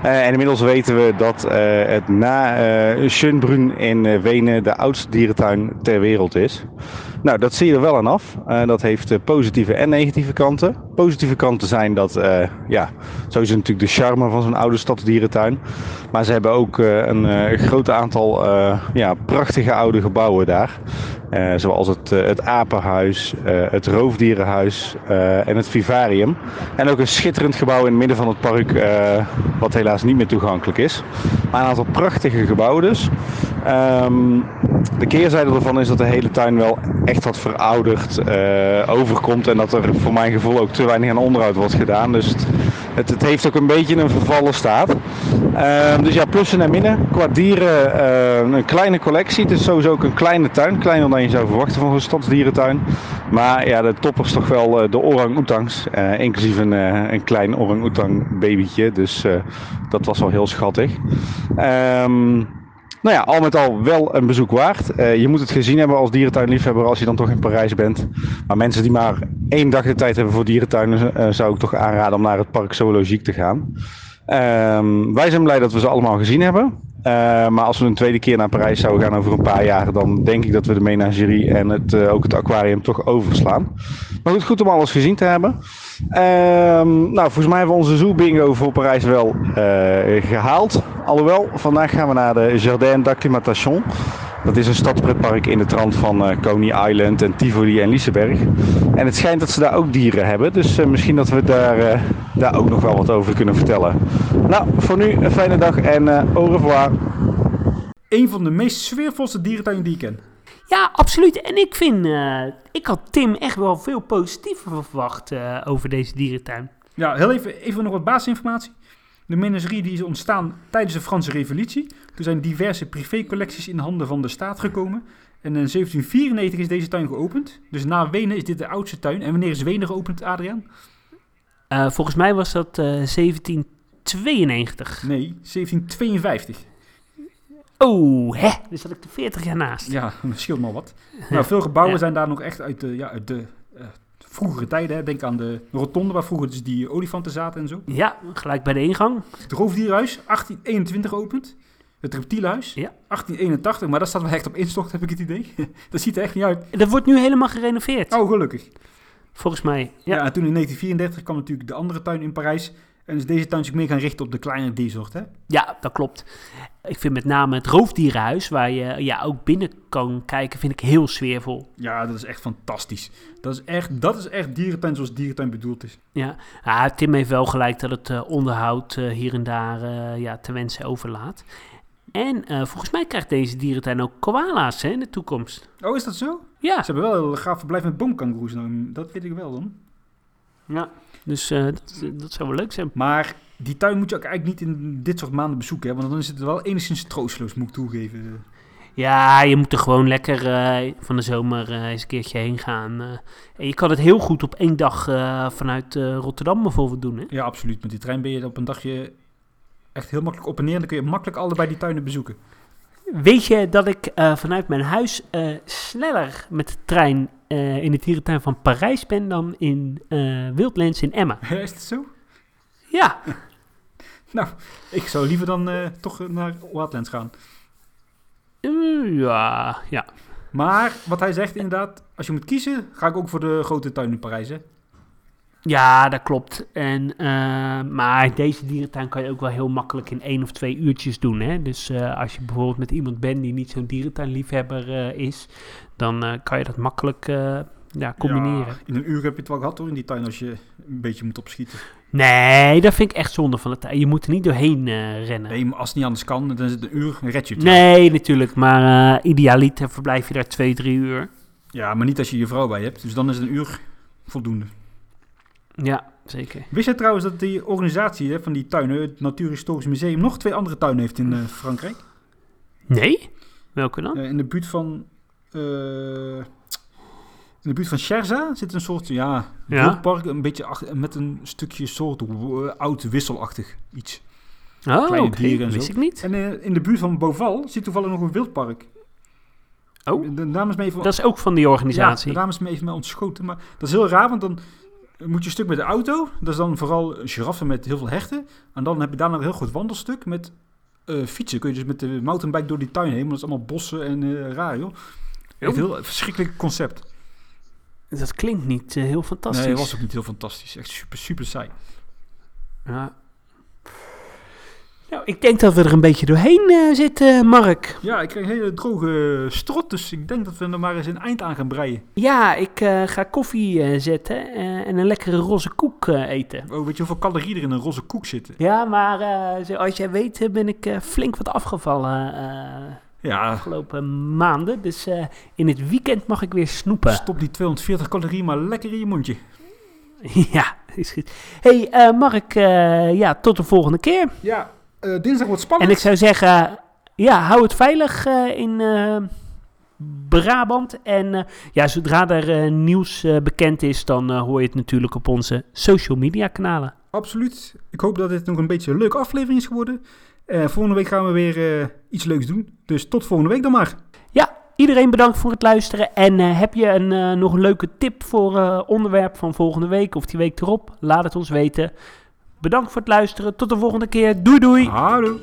Eh, en inmiddels weten we dat eh, het na eh Schönbrunn in Wenen de oudste dierentuin ter wereld is. Nou, dat zie je er wel aan af. Dat heeft positieve en negatieve kanten. Positieve kanten zijn dat, eh, ja, sowieso natuurlijk de charme van zo'n oude stadsdierentuin. Maar ze hebben ook een groot aantal ja, prachtige oude gebouwen daar. Eh, zoals het, eh, het apenhuis, eh, het roofdierenhuis en het vivarium. En ook een schitterend gebouw in het midden van het park, wat helaas niet meer toegankelijk is. Maar een aantal prachtige gebouwen dus. Ehm, de keerzijde ervan is dat de hele tuin wel echt wat verouderd overkomt. En dat er voor mijn gevoel ook te weinig aan onderhoud wordt gedaan. Dus het, het, heeft ook een beetje een vervallen staat. Ehm, dus ja, plussen en minnen. Qua dieren een kleine collectie. Het is sowieso ook een kleine tuin. Kleiner dan je zou verwachten van een stadsdierentuin. Maar ja, de topper is toch wel eh, de orang-oetangs. eh, inclusief een, eh, een klein orang-oetang babytje. Dus dat was wel heel schattig. Ehm, nou ja, al met al wel een bezoek waard. Je moet het gezien hebben als dierentuinliefhebber als je dan toch in Parijs bent. Maar mensen die maar één dag de tijd hebben voor dierentuinen, zou ik toch aanraden om naar het park Zoologique te gaan. Ehm, wij zijn blij dat we ze allemaal gezien hebben. Eh, maar als we een tweede keer naar Parijs zouden gaan over een paar jaar, dan denk ik dat we de menagerie en het, eh, ook het aquarium toch overslaan. Maar goed, goed om alles gezien te hebben. Ehm, nou, volgens mij hebben we onze zoo bingo voor Parijs wel eh, gehaald. Alhoewel, vandaag gaan we naar de Jardin d'Acclimatation. Dat is een stadspretpark in de trant van eh, Coney Island en Tivoli en Liseberg. En het schijnt dat ze daar ook dieren hebben. Dus eh, misschien dat we daar, eh, daar ook nog wel wat over kunnen vertellen. Nou, voor nu een fijne dag en eh au revoir. Een van de meest sfeervolste dierentuinen die ik ken. Ja, absoluut. En ik vind, eh, ik had Tim echt wel veel positiever verwacht eh, over deze dierentuin. Ja, heel even, even nog wat basisinformatie. De menagerie die is ontstaan tijdens de Franse Revolutie. Toen zijn diverse privécollecties in handen van de staat gekomen. En in 1794 is deze tuin geopend. Dus na Wenen is dit de oudste tuin. En wanneer is Wenen geopend, Adriaan? Eh, volgens mij was dat eh, 1792. Nee, 1752. Oh, hè? Dus zat ik er 40 jaar naast. Ja, dat scheelt maar wat. Nou, veel gebouwen Ja. zijn daar nog echt uit de, ja, uit de eh, vroegere tijden. Hè. Denk aan de rotonde waar vroeger dus die olifanten zaten en zo. Ja, gelijk bij de ingang. Het roofdierhuis, 1821 geopend. Het reptielenhuis, Ja. 1881. Maar dat staat wel echt op instort, heb ik het idee. dat ziet er echt niet uit. Dat wordt nu helemaal gerenoveerd. Oh, gelukkig. Volgens mij. Ja. Ja. en toen in 1934 kwam natuurlijk de andere tuin in Parijs. En is deze tuin zich meer gaan richten op de kleinere diersoort, hè? ja, dat klopt. Ik vind met name het roofdierenhuis, waar je ja, ook binnen kan kijken, vind ik heel sfeervol. Ja, dat is echt fantastisch. Dat is echt, dat is echt dierentuin zoals dierentuin bedoeld is. Ja, ja Tim heeft wel gelijk dat het eh, onderhoud eh, hier en daar eh, ja, te wensen overlaat. En eh, volgens mij krijgt deze dierentuin ook koala's hè, in de toekomst. Oh, is dat zo? Ja, Ze hebben wel een gaaf verblijf met boomkangoeroes. Nou, dat weet ik wel dan. ja. dus eh, dat, dat zou wel leuk zijn. Maar die tuin moet je ook eigenlijk niet in dit soort maanden bezoeken. Hè? Want dan is het wel enigszins troosteloos, moet ik toegeven. Ja, je moet er gewoon lekker eh, van de zomer eens een keertje heen gaan. en je kan het heel goed op één dag vanuit Rotterdam bijvoorbeeld doen. Hè? Ja, absoluut. Met die trein ben je op een dagje echt heel makkelijk op en neer. Dan kun je makkelijk allebei die tuinen bezoeken. Weet je dat ik eh, vanuit mijn huis eh, sneller met de trein eh, in de dierentuin van Parijs ben dan in Wildlands in Emma? Is het zo? Ja, Ik zou liever dan toch naar Wildlands gaan. Ja, ja. Maar wat hij zegt inderdaad, als je moet kiezen, ga ik ook voor de grote tuin in Parijs. Hè? Ja, dat klopt. En, eh, maar deze dierentuin kan je ook wel heel makkelijk in één of twee uurtjes doen. Hè? Dus eh, als je bijvoorbeeld met iemand bent die niet zo'n dierentuinliefhebber eh, is, dan kan je dat makkelijk ja, combineren. Ja, in een uur heb je het wel gehad hoor, in die tuin, als je een beetje moet opschieten. Nee, dat vind ik echt zonde van de tijd. Je moet er niet doorheen rennen. Nee, maar als het niet anders kan, dan is het een uur, red je het. Nee, natuurlijk. Maar idealiter verblijf je daar twee, drie uur. Ja, maar niet als je je vrouw bij hebt. Dus dan is het een uur voldoende. Ja, zeker. Wist jij trouwens dat die organisatie hè, van die tuinen, het Natuurhistorisch Museum, nog twee andere tuinen heeft in eh, Frankrijk? Nee? Welke dan? Eh, in de buurt van... eh, in de buurt van Cherza zit een soort, ja, Ja. wildpark, een beetje met een stukje soort oud wisselachtig iets. Oh, kleine dieren en Wist zo. ik niet. En in de buurt van Beauval zit toevallig nog een wildpark. Oh. De naam is me even, Dat is ook van die ja, organisatie. de naam is me even mij ontschoten. Maar dat is heel raar, want dan moet je een stuk met de auto. Dat is dan vooral giraffen met heel veel hechten. En dan heb je daarna een heel goed wandelstuk met eh, fietsen. Kun je dus met de mountainbike door die tuin heen. Want dat is allemaal bossen en eh raar, joh. Heel verschrikkelijk concept. Dat klinkt niet eh, heel fantastisch. Nee, dat was ook niet heel fantastisch. Echt super, super saai. Ja. Nou, ik denk dat we er een beetje doorheen eh, zitten, Mark. Ja, ik kreeg een hele droge strot. Dus ik denk dat we er maar eens een eind aan gaan breien. Ja, ik eh, ga koffie eh, zetten en een lekkere roze koek eten. Oh, weet je hoeveel calorieën er in een roze koek zitten? Ja, maar zoals jij weet ben ik flink wat afgevallen Ja, afgelopen maanden. Dus in het weekend mag ik weer snoepen. stop die 240 calorieën maar lekker in je mondje. ja, is goed. hey, Mark, ja, tot de volgende keer. Ja, eh, dinsdag wordt spannend. En ik zou zeggen, ja, hou het veilig eh, in eh, Brabant. En ja, zodra er nieuws bekend is, dan hoor je het natuurlijk op onze social media kanalen. Absoluut. Ik hoop dat dit nog een beetje een leuke aflevering is geworden. Volgende week gaan we weer iets leuks doen. Dus tot volgende week dan maar. Ja, iedereen bedankt voor het luisteren. En heb je een, nog een leuke tip voor onderwerp van volgende week of die week erop? Laat het ons weten. Bedankt voor het luisteren. Tot de volgende keer. Doei doei. Hallo.